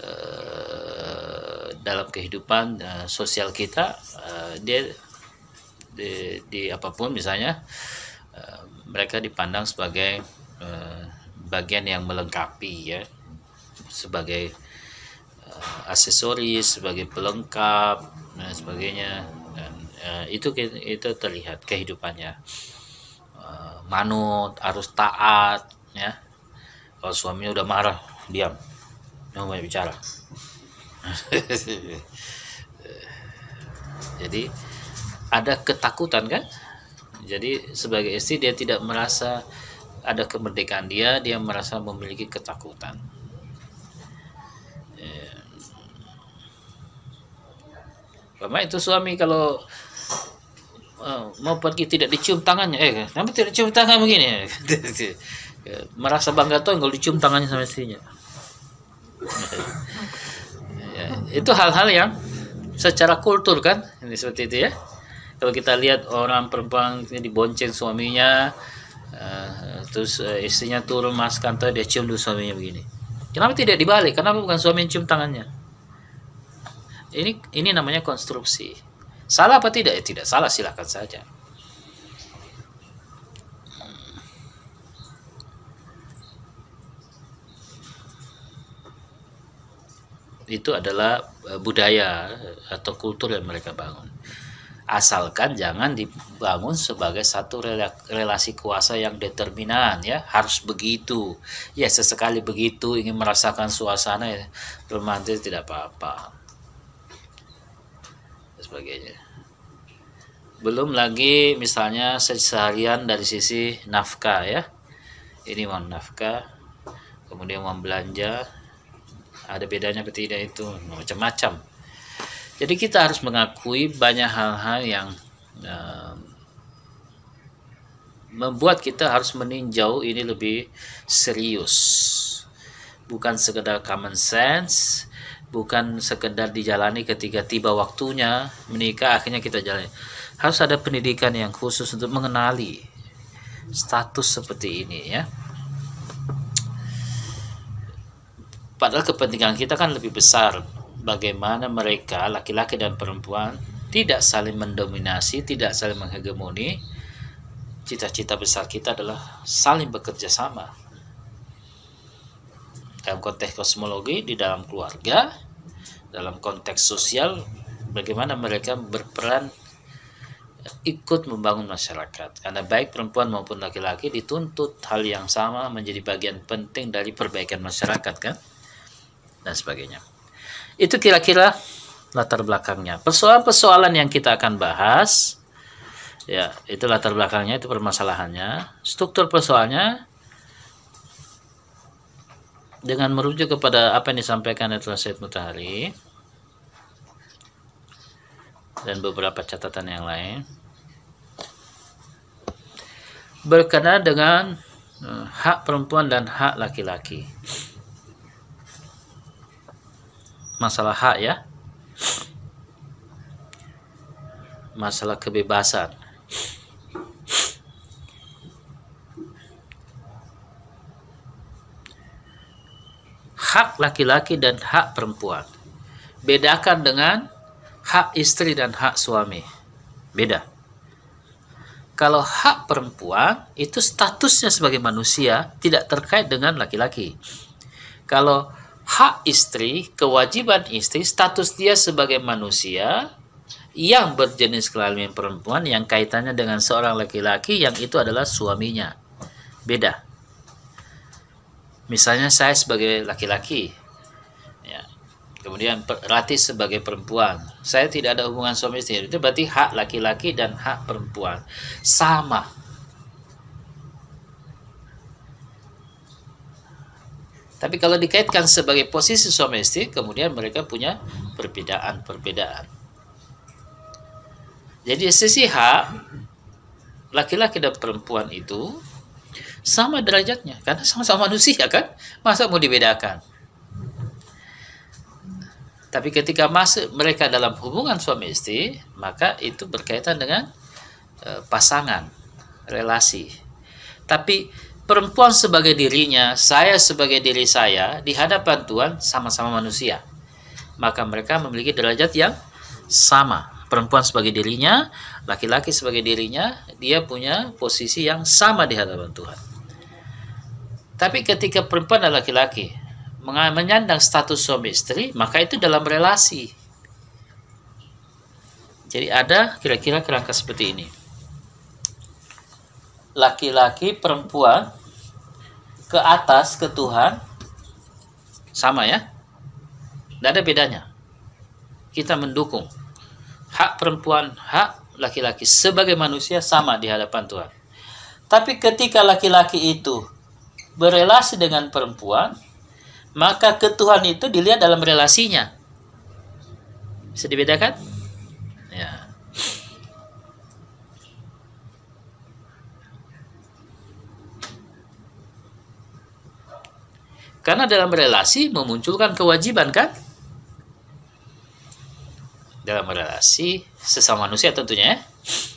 uh, dalam kehidupan uh, sosial kita uh, dia di, di apa pun misalnya uh, mereka dipandang sebagai uh, bagian yang melengkapi ya sebagai uh, aksesoris sebagai pelengkap sebagainya. Dan uh, itu itu terlihat kehidupannya. Uh, manut harus taat ya. Kalau suaminya udah marah diam. Jangan banyak bicara. Jadi ada ketakutan kan? Jadi sebagai istri dia tidak merasa ada kemerdekaan dia dia merasa memiliki ketakutan Karena itu suami kalau uh, mau pergi tidak dicium tangannya, eh kenapa tidak cium tangan begini? Merasa bangga tuh kalau dicium tangannya sama istrinya. ya, itu hal-hal yang secara kultur kan, ini seperti itu ya. Kalau kita lihat orang perempuan dibonceng suaminya, uh, terus uh, istrinya turun mas kantor dia cium dulu suaminya begini. Kenapa tidak dibalik? Kenapa bukan suami yang cium tangannya? Ini ini namanya konstruksi. Salah apa tidak? Ya, tidak salah, silakan saja. Itu adalah e, budaya atau kultur yang mereka bangun. asalkan jangan dibangun sebagai satu relasi kuasa yang determinan ya harus begitu ya sesekali begitu ingin merasakan suasana ya, romantis tidak apa-apa sebagainya. Belum lagi misalnya seharian dari sisi nafkah ya. Ini uang nafkah kemudian uang belanja. Ada bedanya atau tidak itu? Macam-macam. Jadi kita harus mengakui banyak hal-hal yang uh, membuat kita harus meninjau ini lebih serius. Bukan sekedar common sense, bukan sekedar dijalani ketika tiba waktunya menikah akhirnya kita jalani. Harus ada pendidikan yang khusus untuk mengenali status seperti ini ya. Padahal kepentingan kita kan lebih besar bagaimana mereka laki-laki dan perempuan tidak saling mendominasi, tidak saling menghegemoni. Cita-cita besar kita adalah saling bekerja sama. Dalam konteks kosmologi, di dalam keluarga, dalam konteks sosial, bagaimana mereka berperan ikut membangun masyarakat. Karena baik perempuan maupun laki-laki dituntut hal yang sama menjadi bagian penting dari perbaikan masyarakat kan? Dan sebagainya. Itu kira-kira latar belakangnya. Persoalan-persoalan yang kita akan bahas, ya itu latar belakangnya, itu permasalahannya. Struktur persoalannya dengan merujuk kepada apa yang disampaikan oleh Said Mutahari dan beberapa catatan yang lain. Berkenaan dengan eh, hak perempuan dan hak laki-laki. Masalah hak ya. Masalah kebebasan hak laki-laki dan hak perempuan bedakan dengan hak istri dan hak suami beda kalau hak perempuan itu statusnya sebagai manusia tidak terkait dengan laki-laki kalau hak istri, kewajiban istri, status dia sebagai manusia yang berjenis kelamin perempuan yang kaitannya dengan seorang laki-laki yang itu adalah suaminya. Beda. Misalnya saya sebagai laki-laki, ya, kemudian Rati sebagai perempuan. Saya tidak ada hubungan suami istri. Itu berarti hak laki-laki dan hak perempuan sama Tapi kalau dikaitkan sebagai posisi suami istri, kemudian mereka punya perbedaan-perbedaan. Jadi sisi hak laki-laki dan perempuan itu sama derajatnya karena sama-sama manusia kan masa mau dibedakan tapi ketika masuk mereka dalam hubungan suami istri maka itu berkaitan dengan e, pasangan relasi tapi perempuan sebagai dirinya, saya sebagai diri saya, di hadapan Tuhan sama-sama manusia. Maka mereka memiliki derajat yang sama. Perempuan sebagai dirinya, laki-laki sebagai dirinya, dia punya posisi yang sama di hadapan Tuhan. Tapi ketika perempuan dan laki-laki menyandang status suami istri, maka itu dalam relasi. Jadi ada kira-kira kerangka seperti ini. Laki-laki perempuan ke atas ke Tuhan sama ya. Tidak ada bedanya. Kita mendukung. Hak perempuan hak laki-laki sebagai manusia sama di hadapan Tuhan. Tapi ketika laki-laki itu berelasi dengan perempuan maka ke Tuhan itu dilihat dalam relasinya bisa dibedakan ya Karena dalam relasi memunculkan kewajiban kan? Dalam relasi sesama manusia tentunya ya.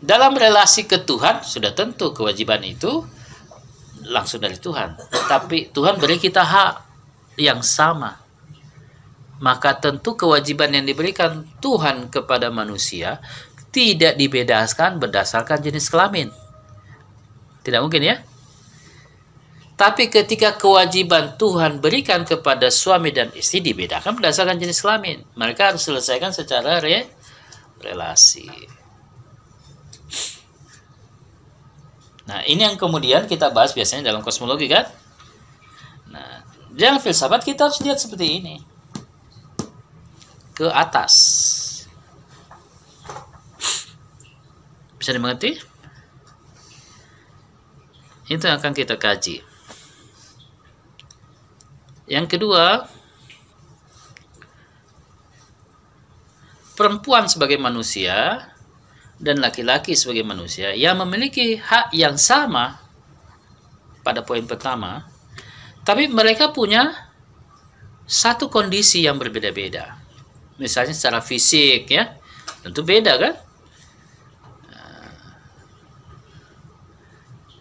Dalam relasi ke Tuhan sudah tentu kewajiban itu langsung dari Tuhan. Tapi Tuhan beri kita hak yang sama. Maka tentu kewajiban yang diberikan Tuhan kepada manusia tidak dibedakan berdasarkan jenis kelamin. Tidak mungkin ya. Tapi ketika kewajiban Tuhan berikan kepada suami dan istri dibedakan berdasarkan jenis kelamin. Mereka harus selesaikan secara re relasi. Nah, ini yang kemudian kita bahas biasanya dalam kosmologi kan? Nah, dalam filsafat kita harus lihat seperti ini. Ke atas. Bisa dimengerti? Itu yang akan kita kaji. Yang kedua, perempuan sebagai manusia dan laki-laki sebagai manusia yang memiliki hak yang sama pada poin pertama, tapi mereka punya satu kondisi yang berbeda-beda. Misalnya secara fisik ya, tentu beda kan?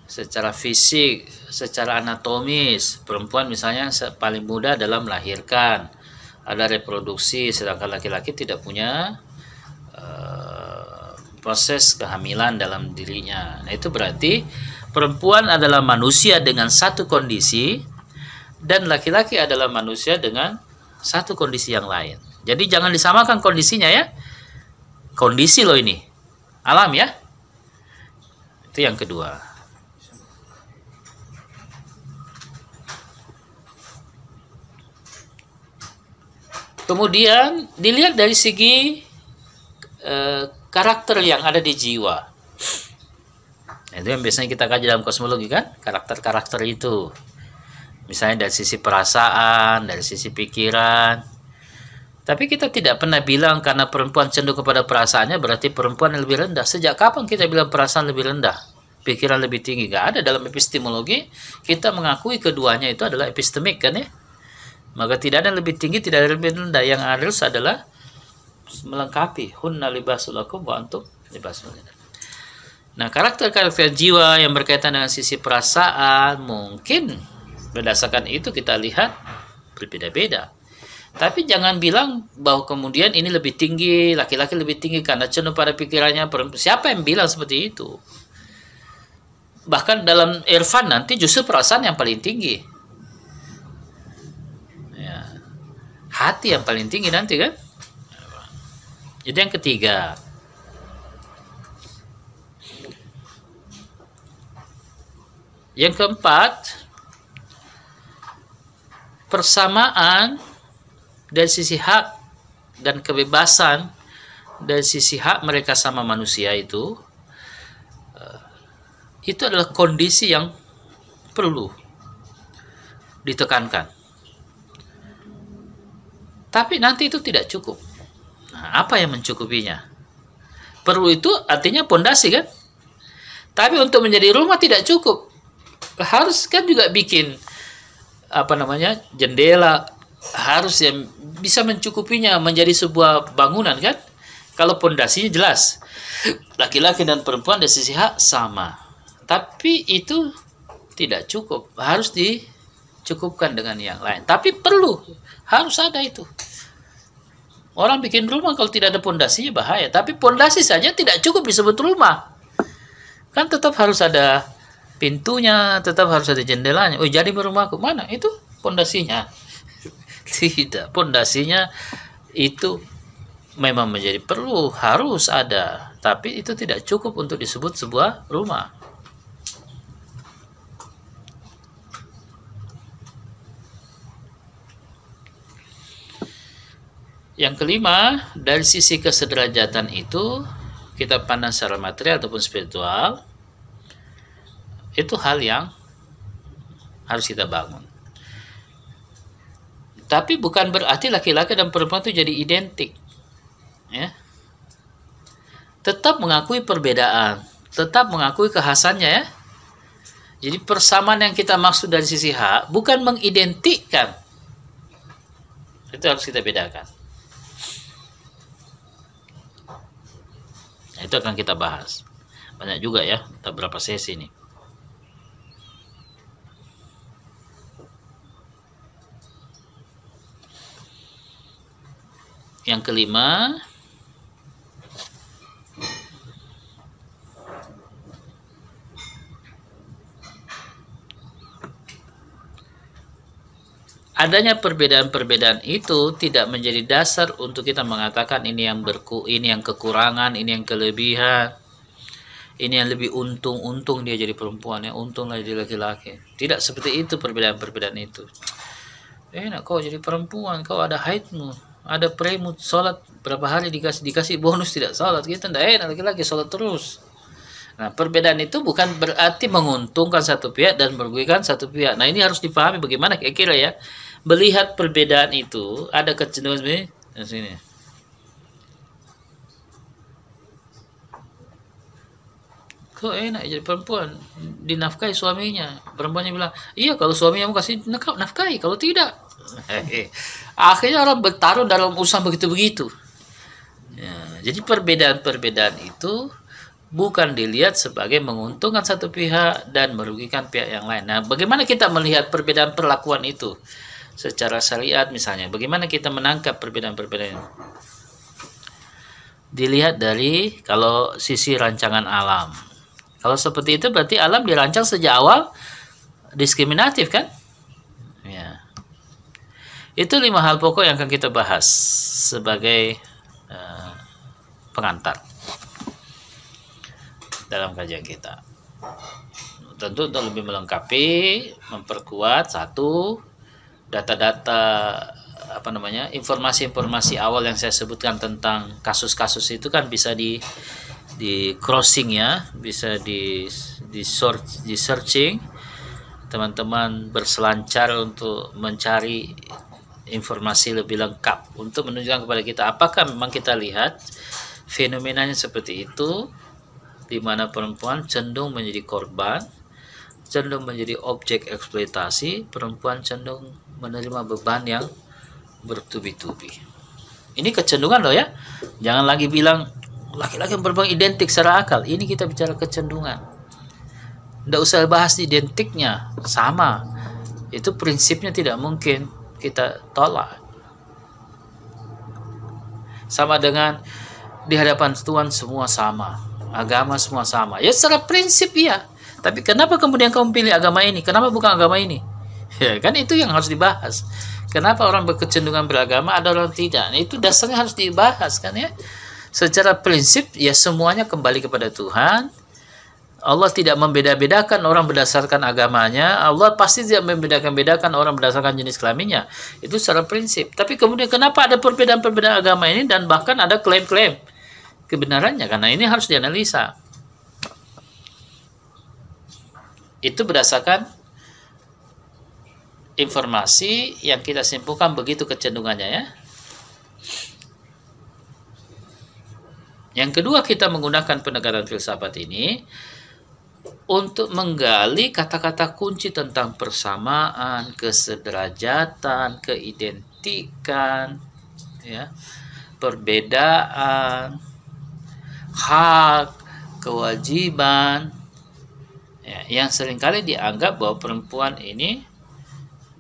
secara fisik, secara anatomis, perempuan misalnya paling mudah dalam melahirkan, ada reproduksi, sedangkan laki-laki tidak punya uh, proses kehamilan dalam dirinya. Nah, itu berarti perempuan adalah manusia dengan satu kondisi dan laki-laki adalah manusia dengan satu kondisi yang lain. Jadi jangan disamakan kondisinya ya. Kondisi loh ini. Alam ya. Itu yang kedua. Kemudian dilihat dari segi uh, karakter yang ada di jiwa. Nah, itu yang biasanya kita kaji dalam kosmologi kan, karakter-karakter itu. Misalnya dari sisi perasaan, dari sisi pikiran. Tapi kita tidak pernah bilang karena perempuan cenderung kepada perasaannya berarti perempuan yang lebih rendah. Sejak kapan kita bilang perasaan lebih rendah? Pikiran lebih tinggi? Gak ada dalam epistemologi. Kita mengakui keduanya itu adalah epistemik kan ya maka tidak ada yang lebih tinggi tidak ada yang lebih rendah yang harus adalah melengkapi hunna libasul lakum wa antum libasul Nah, karakter-karakter jiwa yang berkaitan dengan sisi perasaan mungkin berdasarkan itu kita lihat berbeda-beda. Tapi jangan bilang bahwa kemudian ini lebih tinggi, laki-laki lebih tinggi karena cenderung pada pikirannya. Siapa yang bilang seperti itu? Bahkan dalam irfan nanti justru perasaan yang paling tinggi. hati yang paling tinggi nanti kan itu yang ketiga yang keempat persamaan dari sisi hak dan kebebasan dari sisi hak mereka sama manusia itu eh, itu adalah kondisi yang perlu ditekankan tapi nanti itu tidak cukup. Nah, apa yang mencukupinya? Perlu itu artinya pondasi kan? Tapi untuk menjadi rumah tidak cukup. Harus kan juga bikin apa namanya? jendela harus yang bisa mencukupinya menjadi sebuah bangunan kan? Kalau pondasinya jelas. Laki-laki dan perempuan dari sisi hak sama. Tapi itu tidak cukup. Harus dicukupkan dengan yang lain. Tapi perlu harus ada itu. Orang bikin rumah kalau tidak ada pondasinya bahaya. Tapi pondasi saja tidak cukup disebut rumah. Kan tetap harus ada pintunya, tetap harus ada jendelanya. Oh jadi rumahku mana? Itu pondasinya. Tidak, pondasinya itu memang menjadi perlu, harus ada. Tapi itu tidak cukup untuk disebut sebuah rumah. Yang kelima, dari sisi kesederajatan itu kita pandang secara material ataupun spiritual itu hal yang harus kita bangun. Tapi bukan berarti laki-laki dan perempuan itu jadi identik. Ya. Tetap mengakui perbedaan, tetap mengakui kekhasannya ya. Jadi persamaan yang kita maksud dari sisi hak bukan mengidentikan. Itu harus kita bedakan. Nah, itu akan kita bahas. Banyak juga ya, kita berapa sesi nih. Yang kelima, adanya perbedaan-perbedaan itu tidak menjadi dasar untuk kita mengatakan ini yang berku ini yang kekurangan ini yang kelebihan. Ini yang lebih untung untung dia jadi perempuan ya untung lah jadi laki-laki. Tidak seperti itu perbedaan-perbedaan itu. Enak kau jadi perempuan kau ada haidmu ada premut sholat berapa hari dikasih dikasih bonus tidak sholat kita tidak enak laki-laki sholat terus. Nah perbedaan itu bukan berarti menguntungkan satu pihak dan merugikan satu pihak. Nah ini harus dipahami bagaimana kira-kira ya melihat perbedaan itu ada kecenderungan seperti di sini. Kok enak jadi perempuan? Dinafkahi suaminya. Perempuannya bilang iya kalau suaminya mau kasih nafkahi. Kalau tidak. Akhirnya orang bertaruh dalam usaha begitu-begitu. Ya, jadi perbedaan-perbedaan itu bukan dilihat sebagai menguntungkan satu pihak dan merugikan pihak yang lain. Nah bagaimana kita melihat perbedaan perlakuan itu secara syariat misalnya bagaimana kita menangkap perbedaan-perbedaan dilihat dari kalau sisi rancangan alam kalau seperti itu berarti alam dirancang sejak awal diskriminatif kan? Ya. Itu lima hal pokok yang akan kita bahas sebagai uh, pengantar dalam kajian kita. Tentu untuk lebih melengkapi, memperkuat satu data-data apa namanya informasi-informasi awal yang saya sebutkan tentang kasus-kasus itu kan bisa di di crossing ya bisa di di search di searching. Teman-teman berselancar untuk mencari informasi lebih lengkap untuk menunjukkan kepada kita apakah memang kita lihat fenomenanya seperti itu di mana perempuan cenderung menjadi korban cenderung menjadi objek eksploitasi perempuan cenderung menerima beban yang bertubi-tubi. Ini kecenderungan loh ya. Jangan lagi bilang laki-laki perempuan identik secara akal. Ini kita bicara kecenderungan. Tidak usah bahas identiknya. Sama. Itu prinsipnya tidak mungkin kita tolak. Sama dengan di hadapan Tuhan semua sama. Agama semua sama. Ya secara prinsip ya tapi kenapa kemudian kamu pilih agama ini? Kenapa bukan agama ini ya kan itu yang harus dibahas kenapa orang berkecenderungan beragama ada orang tidak nah, itu dasarnya harus dibahas kan ya secara prinsip ya semuanya kembali kepada Tuhan. Allah tidak membeda-bedakan orang berdasarkan agamanya. Allah pasti tidak membedakan-bedakan orang berdasarkan jenis kelaminnya. Itu secara prinsip. Tapi kemudian kenapa ada perbedaan-perbedaan agama ini dan bahkan ada klaim-klaim kebenarannya? Karena ini harus dianalisa. Itu berdasarkan informasi yang kita simpulkan begitu kecenderungannya ya. Yang kedua kita menggunakan pendekatan filsafat ini untuk menggali kata-kata kunci tentang persamaan, kesederajatan, keidentikan, ya, perbedaan, hak, kewajiban, ya, yang sering kali dianggap bahwa perempuan ini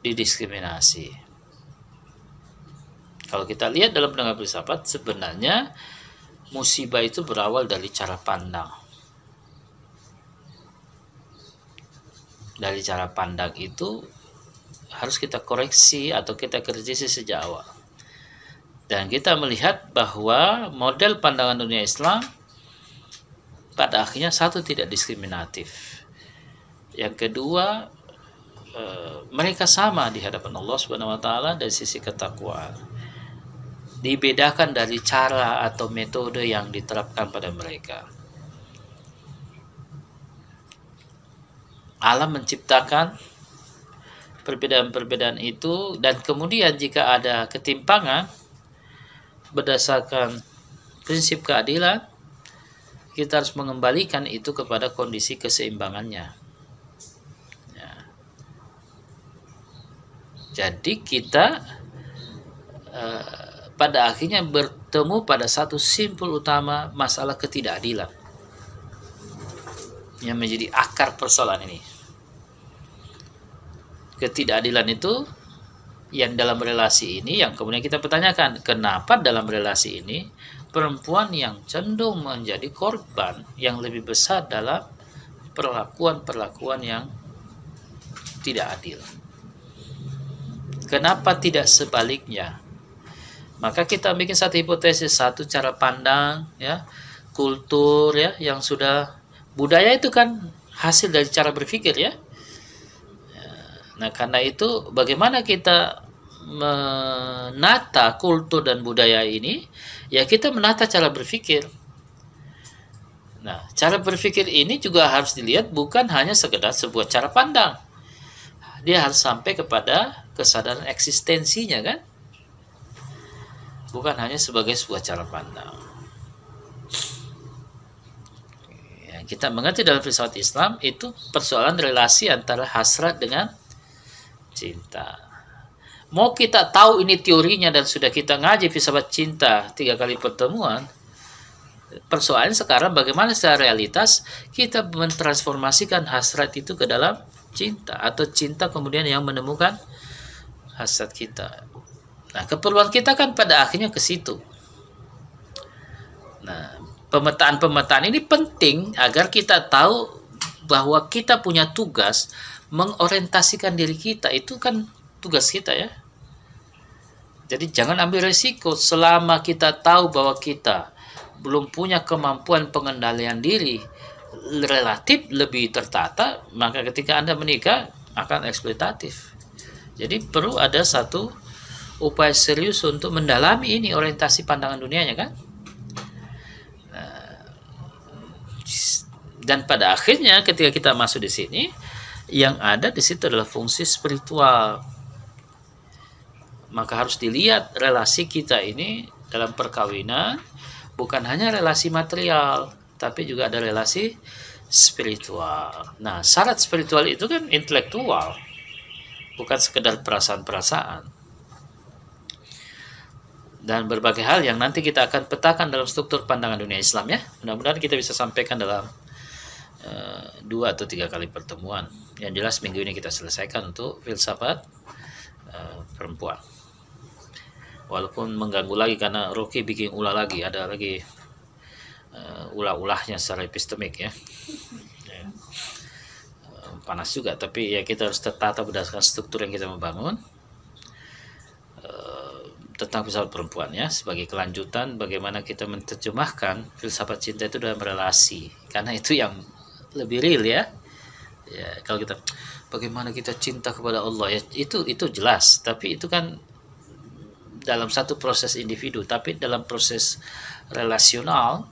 didiskriminasi. Kalau kita lihat dalam pendekatan filsafat, sebenarnya musibah itu berawal dari cara pandang. Dari cara pandang itu harus kita koreksi atau kita kritisi sejak awal. Dan kita melihat bahwa model pandangan dunia Islam pada akhirnya satu tidak diskriminatif. Yang kedua eh, mereka sama di hadapan Allah Subhanahu wa taala dari sisi ketakwaan dibedakan dari cara atau metode yang diterapkan pada mereka. Alam menciptakan perbedaan-perbedaan itu dan kemudian jika ada ketimpangan berdasarkan prinsip keadilan kita harus mengembalikan itu kepada kondisi keseimbangannya. Jadi kita uh, pada akhirnya bertemu pada satu simpul utama masalah ketidakadilan yang menjadi akar persoalan ini. Ketidakadilan itu yang dalam relasi ini yang kemudian kita pertanyakan, kenapa dalam relasi ini perempuan yang cenderung menjadi korban yang lebih besar dalam perlakuan-perlakuan yang tidak adil. Kenapa tidak sebaliknya? Maka kita bikin satu hipotesis, satu cara pandang, ya, kultur, ya, yang sudah budaya itu kan hasil dari cara berpikir, ya. Nah, karena itu bagaimana kita menata kultur dan budaya ini? Ya kita menata cara berpikir. Nah, cara berpikir ini juga harus dilihat bukan hanya sekedar sebuah cara pandang. Dia harus sampai kepada kesadaran eksistensinya kan? bukan hanya sebagai sebuah cara pandang. Yang kita mengerti dalam filsafat Islam itu persoalan relasi antara hasrat dengan cinta. Mau kita tahu ini teorinya dan sudah kita ngaji filsafat cinta tiga kali pertemuan, persoalan sekarang bagaimana secara realitas kita mentransformasikan hasrat itu ke dalam cinta atau cinta kemudian yang menemukan hasrat kita. Nah, keperluan kita kan pada akhirnya ke situ. Nah, pemetaan-pemetaan ini penting agar kita tahu bahwa kita punya tugas mengorientasikan diri kita. Itu kan tugas kita ya. Jadi jangan ambil resiko selama kita tahu bahwa kita belum punya kemampuan pengendalian diri relatif lebih tertata, maka ketika Anda menikah akan eksploitatif. Jadi perlu ada satu upaya serius untuk mendalami ini orientasi pandangan dunianya kan? Nah, dan pada akhirnya ketika kita masuk di sini yang ada di situ adalah fungsi spiritual. Maka harus dilihat relasi kita ini dalam perkawinan bukan hanya relasi material tapi juga ada relasi spiritual. Nah syarat spiritual itu kan intelektual bukan sekedar perasaan-perasaan dan berbagai hal yang nanti kita akan petakan dalam struktur pandangan dunia Islam ya. Mudah-mudahan kita bisa sampaikan dalam uh, dua atau tiga kali pertemuan. Yang jelas minggu ini kita selesaikan untuk filsafat uh, perempuan. Walaupun mengganggu lagi karena Rocky bikin ulah lagi, ada lagi uh, ulah-ulahnya secara epistemik ya. Panas juga, tapi ya kita harus tertata berdasarkan struktur yang kita membangun tentang filsafat perempuan ya sebagai kelanjutan bagaimana kita menerjemahkan filsafat cinta itu dalam relasi. Karena itu yang lebih real ya. Ya kalau kita bagaimana kita cinta kepada Allah ya itu itu jelas. Tapi itu kan dalam satu proses individu tapi dalam proses relasional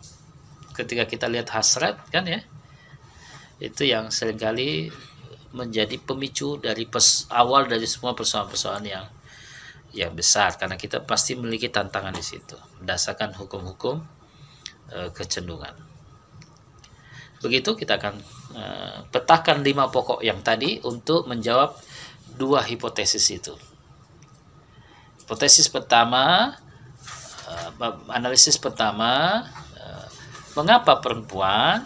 ketika kita lihat hasrat kan ya itu yang sering kali menjadi pemicu dari pes, awal dari semua persoalan-persoalan yang yang besar karena kita pasti memiliki tantangan di situ berdasarkan hukum-hukum e, kecenderungan. Begitu kita akan e, petakan lima pokok yang tadi untuk menjawab dua hipotesis itu. Hipotesis pertama, e, analisis pertama, mengapa perempuan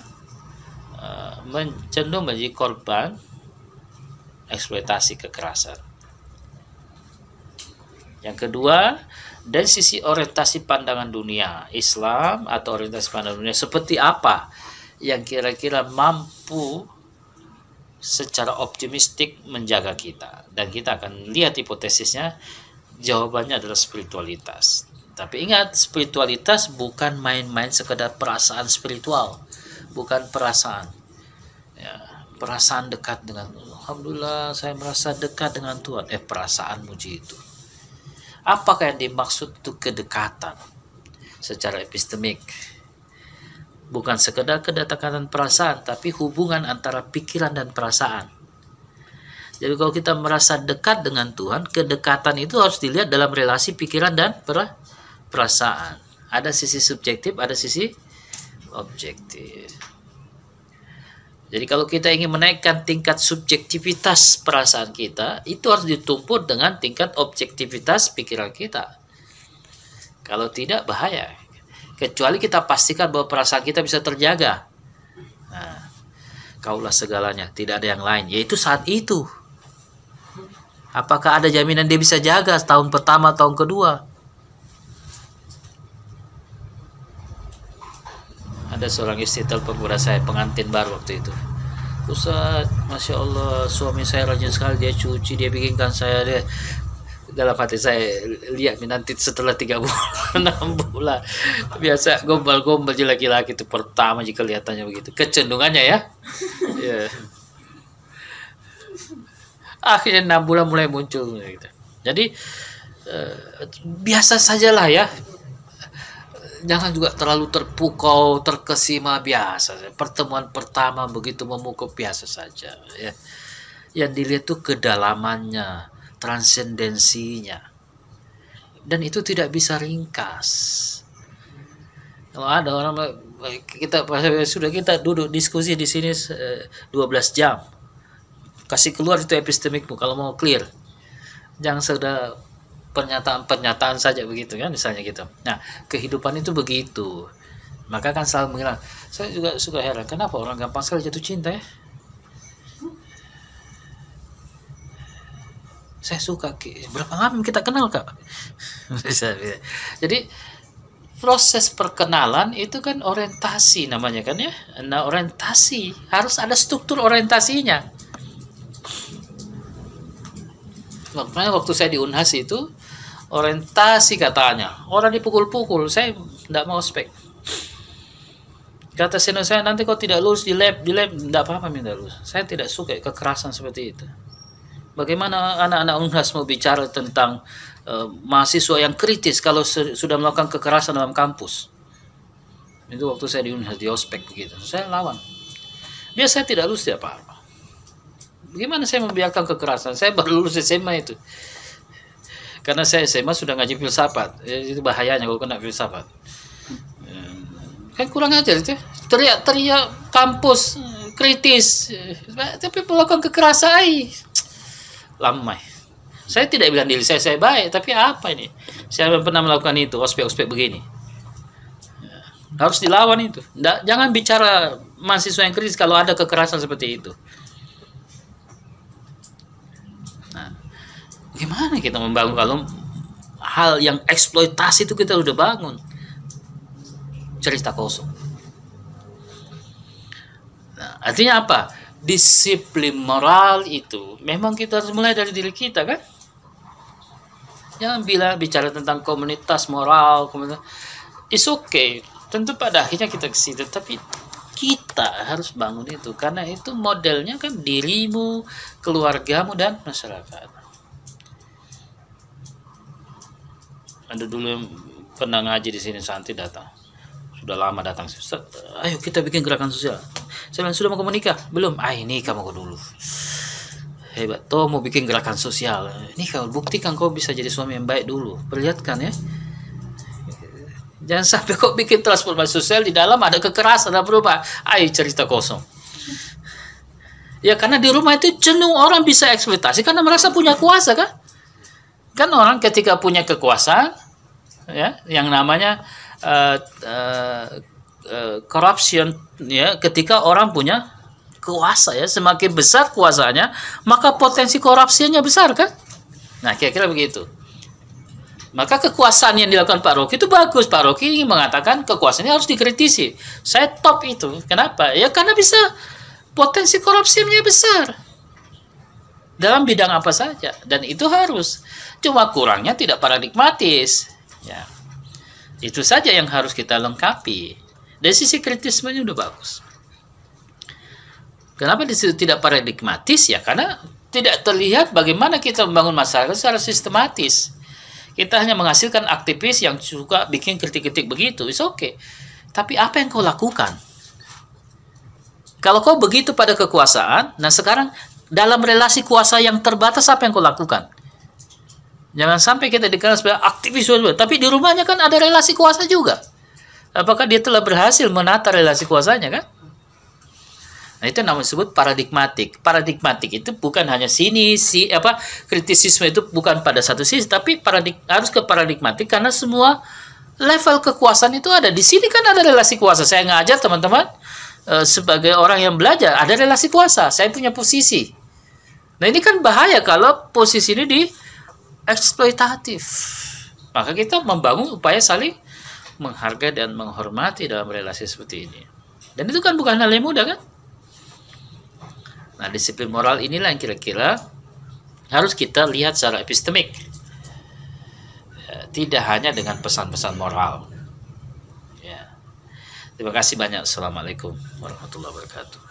cenderung menjadi korban eksploitasi kekerasan. Yang kedua, dari sisi orientasi pandangan dunia Islam atau orientasi pandangan dunia seperti apa yang kira-kira mampu secara optimistik menjaga kita? Dan kita akan lihat hipotesisnya. Jawabannya adalah spiritualitas. Tapi ingat spiritualitas bukan main-main sekedar perasaan spiritual. Bukan perasaan. Ya, perasaan dekat dengan Alhamdulillah saya merasa dekat dengan Tuhan eh perasaan muji itu Apakah yang dimaksud itu kedekatan secara epistemik? Bukan sekedar kedekatan perasaan, tapi hubungan antara pikiran dan perasaan. Jadi kalau kita merasa dekat dengan Tuhan, kedekatan itu harus dilihat dalam relasi pikiran dan perasaan. Ada sisi subjektif, ada sisi objektif. Jadi kalau kita ingin menaikkan tingkat subjektivitas perasaan kita, itu harus ditumpuk dengan tingkat objektivitas pikiran kita. Kalau tidak bahaya. Kecuali kita pastikan bahwa perasaan kita bisa terjaga. Nah, kaulah segalanya, tidak ada yang lain. Yaitu saat itu. Apakah ada jaminan dia bisa jaga tahun pertama, tahun kedua? Ada seorang istri telepon kepada saya pengantin baru waktu itu. Ustaz Masya Allah suami saya rajin sekali dia cuci dia bikinkan saya dia dalam hati saya lihat nanti setelah tiga bulan enam bulan. Biasa gombal-gombal laki-laki itu pertama jika kelihatannya begitu. Kecenderungannya ya. Ya akhirnya enam bulan mulai muncul gitu. jadi eh, biasa sajalah ya jangan juga terlalu terpukau terkesima biasa pertemuan pertama begitu memukau biasa saja ya. Yang dilihat tuh kedalamannya transendensinya. Dan itu tidak bisa ringkas. Kalau ada orang kita sudah kita duduk diskusi di sini 12 eh, jam. Kasih keluar itu epistemikmu kalau mau clear. Jangan sudah pernyataan-pernyataan saja begitu kan misalnya gitu. Nah kehidupan itu begitu. Maka kan selalu mengira saya juga suka heran kenapa orang gampang sekali jatuh cinta ya? Saya suka berapa lama kita kenal kak? Jadi proses perkenalan itu kan orientasi namanya kan ya? Nah orientasi. Harus ada struktur orientasinya. Makanya waktu saya di Unhas itu orientasi katanya. Orang dipukul-pukul saya tidak mau spek. Kata senior saya nanti kau tidak lulus di lab di lab. Tidak apa-apa minta lulus. Saya tidak suka kekerasan seperti itu. Bagaimana anak-anak Unhas mau bicara tentang uh, mahasiswa yang kritis kalau sudah melakukan kekerasan dalam kampus? Itu waktu saya di Unhas di ospek begitu. Saya lawan. Dia saya tidak lulus dia apa-apa. Gimana saya membiarkan kekerasan? Saya baru lulus SMA itu. Karena saya SMA sudah ngaji filsafat. Ya, itu bahayanya kalau kena filsafat. Kan kurang ajar itu. Teriak-teriak kampus kritis. Tapi melakukan kekerasan. Lamai. Saya tidak bilang diri saya saya baik, tapi apa ini? Saya pernah melakukan itu, ospek-ospek begini. Harus dilawan itu. Jangan bicara mahasiswa yang kritis kalau ada kekerasan seperti itu. Gimana kita membangun kalau hal yang eksploitasi itu kita udah bangun? Cerita kosong. Nah, artinya apa? Disiplin moral itu memang kita harus mulai dari diri kita kan? Jangan bilang bicara tentang komunitas moral, komunitas. It's okay. Tentu pada akhirnya kita ke situ, tapi kita harus bangun itu karena itu modelnya kan dirimu, keluargamu dan masyarakat. Ada dulu yang pernah ngaji di sini Santi datang. Sudah lama datang. Ustaz, ayo kita bikin gerakan sosial. Saya bilang sudah mau kamu nikah belum. Ah ini kamu kau dulu. Hebat toh mau bikin gerakan sosial. Ini kau buktikan kau bisa jadi suami yang baik dulu. Perlihatkan ya. Jangan sampai kau bikin transformasi sosial di dalam ada kekerasan ada berubah ayo cerita kosong. Ya karena di rumah itu jenuh orang bisa eksploitasi karena merasa punya kuasa kan? Kan orang ketika punya kekuasaan ya yang namanya uh, uh, uh, ya. Ketika orang punya kuasa ya semakin besar kuasanya maka potensi korupsinya besar kan? Nah kira-kira begitu. Maka kekuasaan yang dilakukan Pak Rocky itu bagus. Pak Rocky ingin mengatakan kekuasaannya harus dikritisi. Saya top itu. Kenapa? Ya karena bisa potensi korupsinya besar. Dalam bidang apa saja. Dan itu harus. Cuma kurangnya tidak paradigmatis ya itu saja yang harus kita lengkapi. Dari sisi kritismenya udah bagus. Kenapa di situ tidak paradigmatis? Ya karena tidak terlihat bagaimana kita membangun masyarakat secara sistematis. Kita hanya menghasilkan aktivis yang suka bikin kritik-kritik begitu. Oke okay. tapi apa yang kau lakukan? Kalau kau begitu pada kekuasaan, nah sekarang dalam relasi kuasa yang terbatas apa yang kau lakukan? Jangan sampai kita dikenal sebagai aktivis, tapi di rumahnya kan ada relasi kuasa juga. Apakah dia telah berhasil menata relasi kuasanya kan? Nah, itu namanya disebut paradigmatik. Paradigmatik itu bukan hanya sini si apa kritisisme itu bukan pada satu sisi, tapi paradig, harus ke paradigmatik karena semua level kekuasaan itu ada. Di sini kan ada relasi kuasa. Saya ngajar teman-teman e, sebagai orang yang belajar ada relasi kuasa. Saya punya posisi. Nah ini kan bahaya kalau posisi ini di eksploitatif. Maka kita membangun upaya saling menghargai dan menghormati dalam relasi seperti ini. Dan itu kan bukan hal yang mudah kan? Nah disiplin moral inilah yang kira-kira harus kita lihat secara epistemik. tidak hanya dengan pesan-pesan moral. Ya. Terima kasih banyak. Assalamualaikum warahmatullahi wabarakatuh.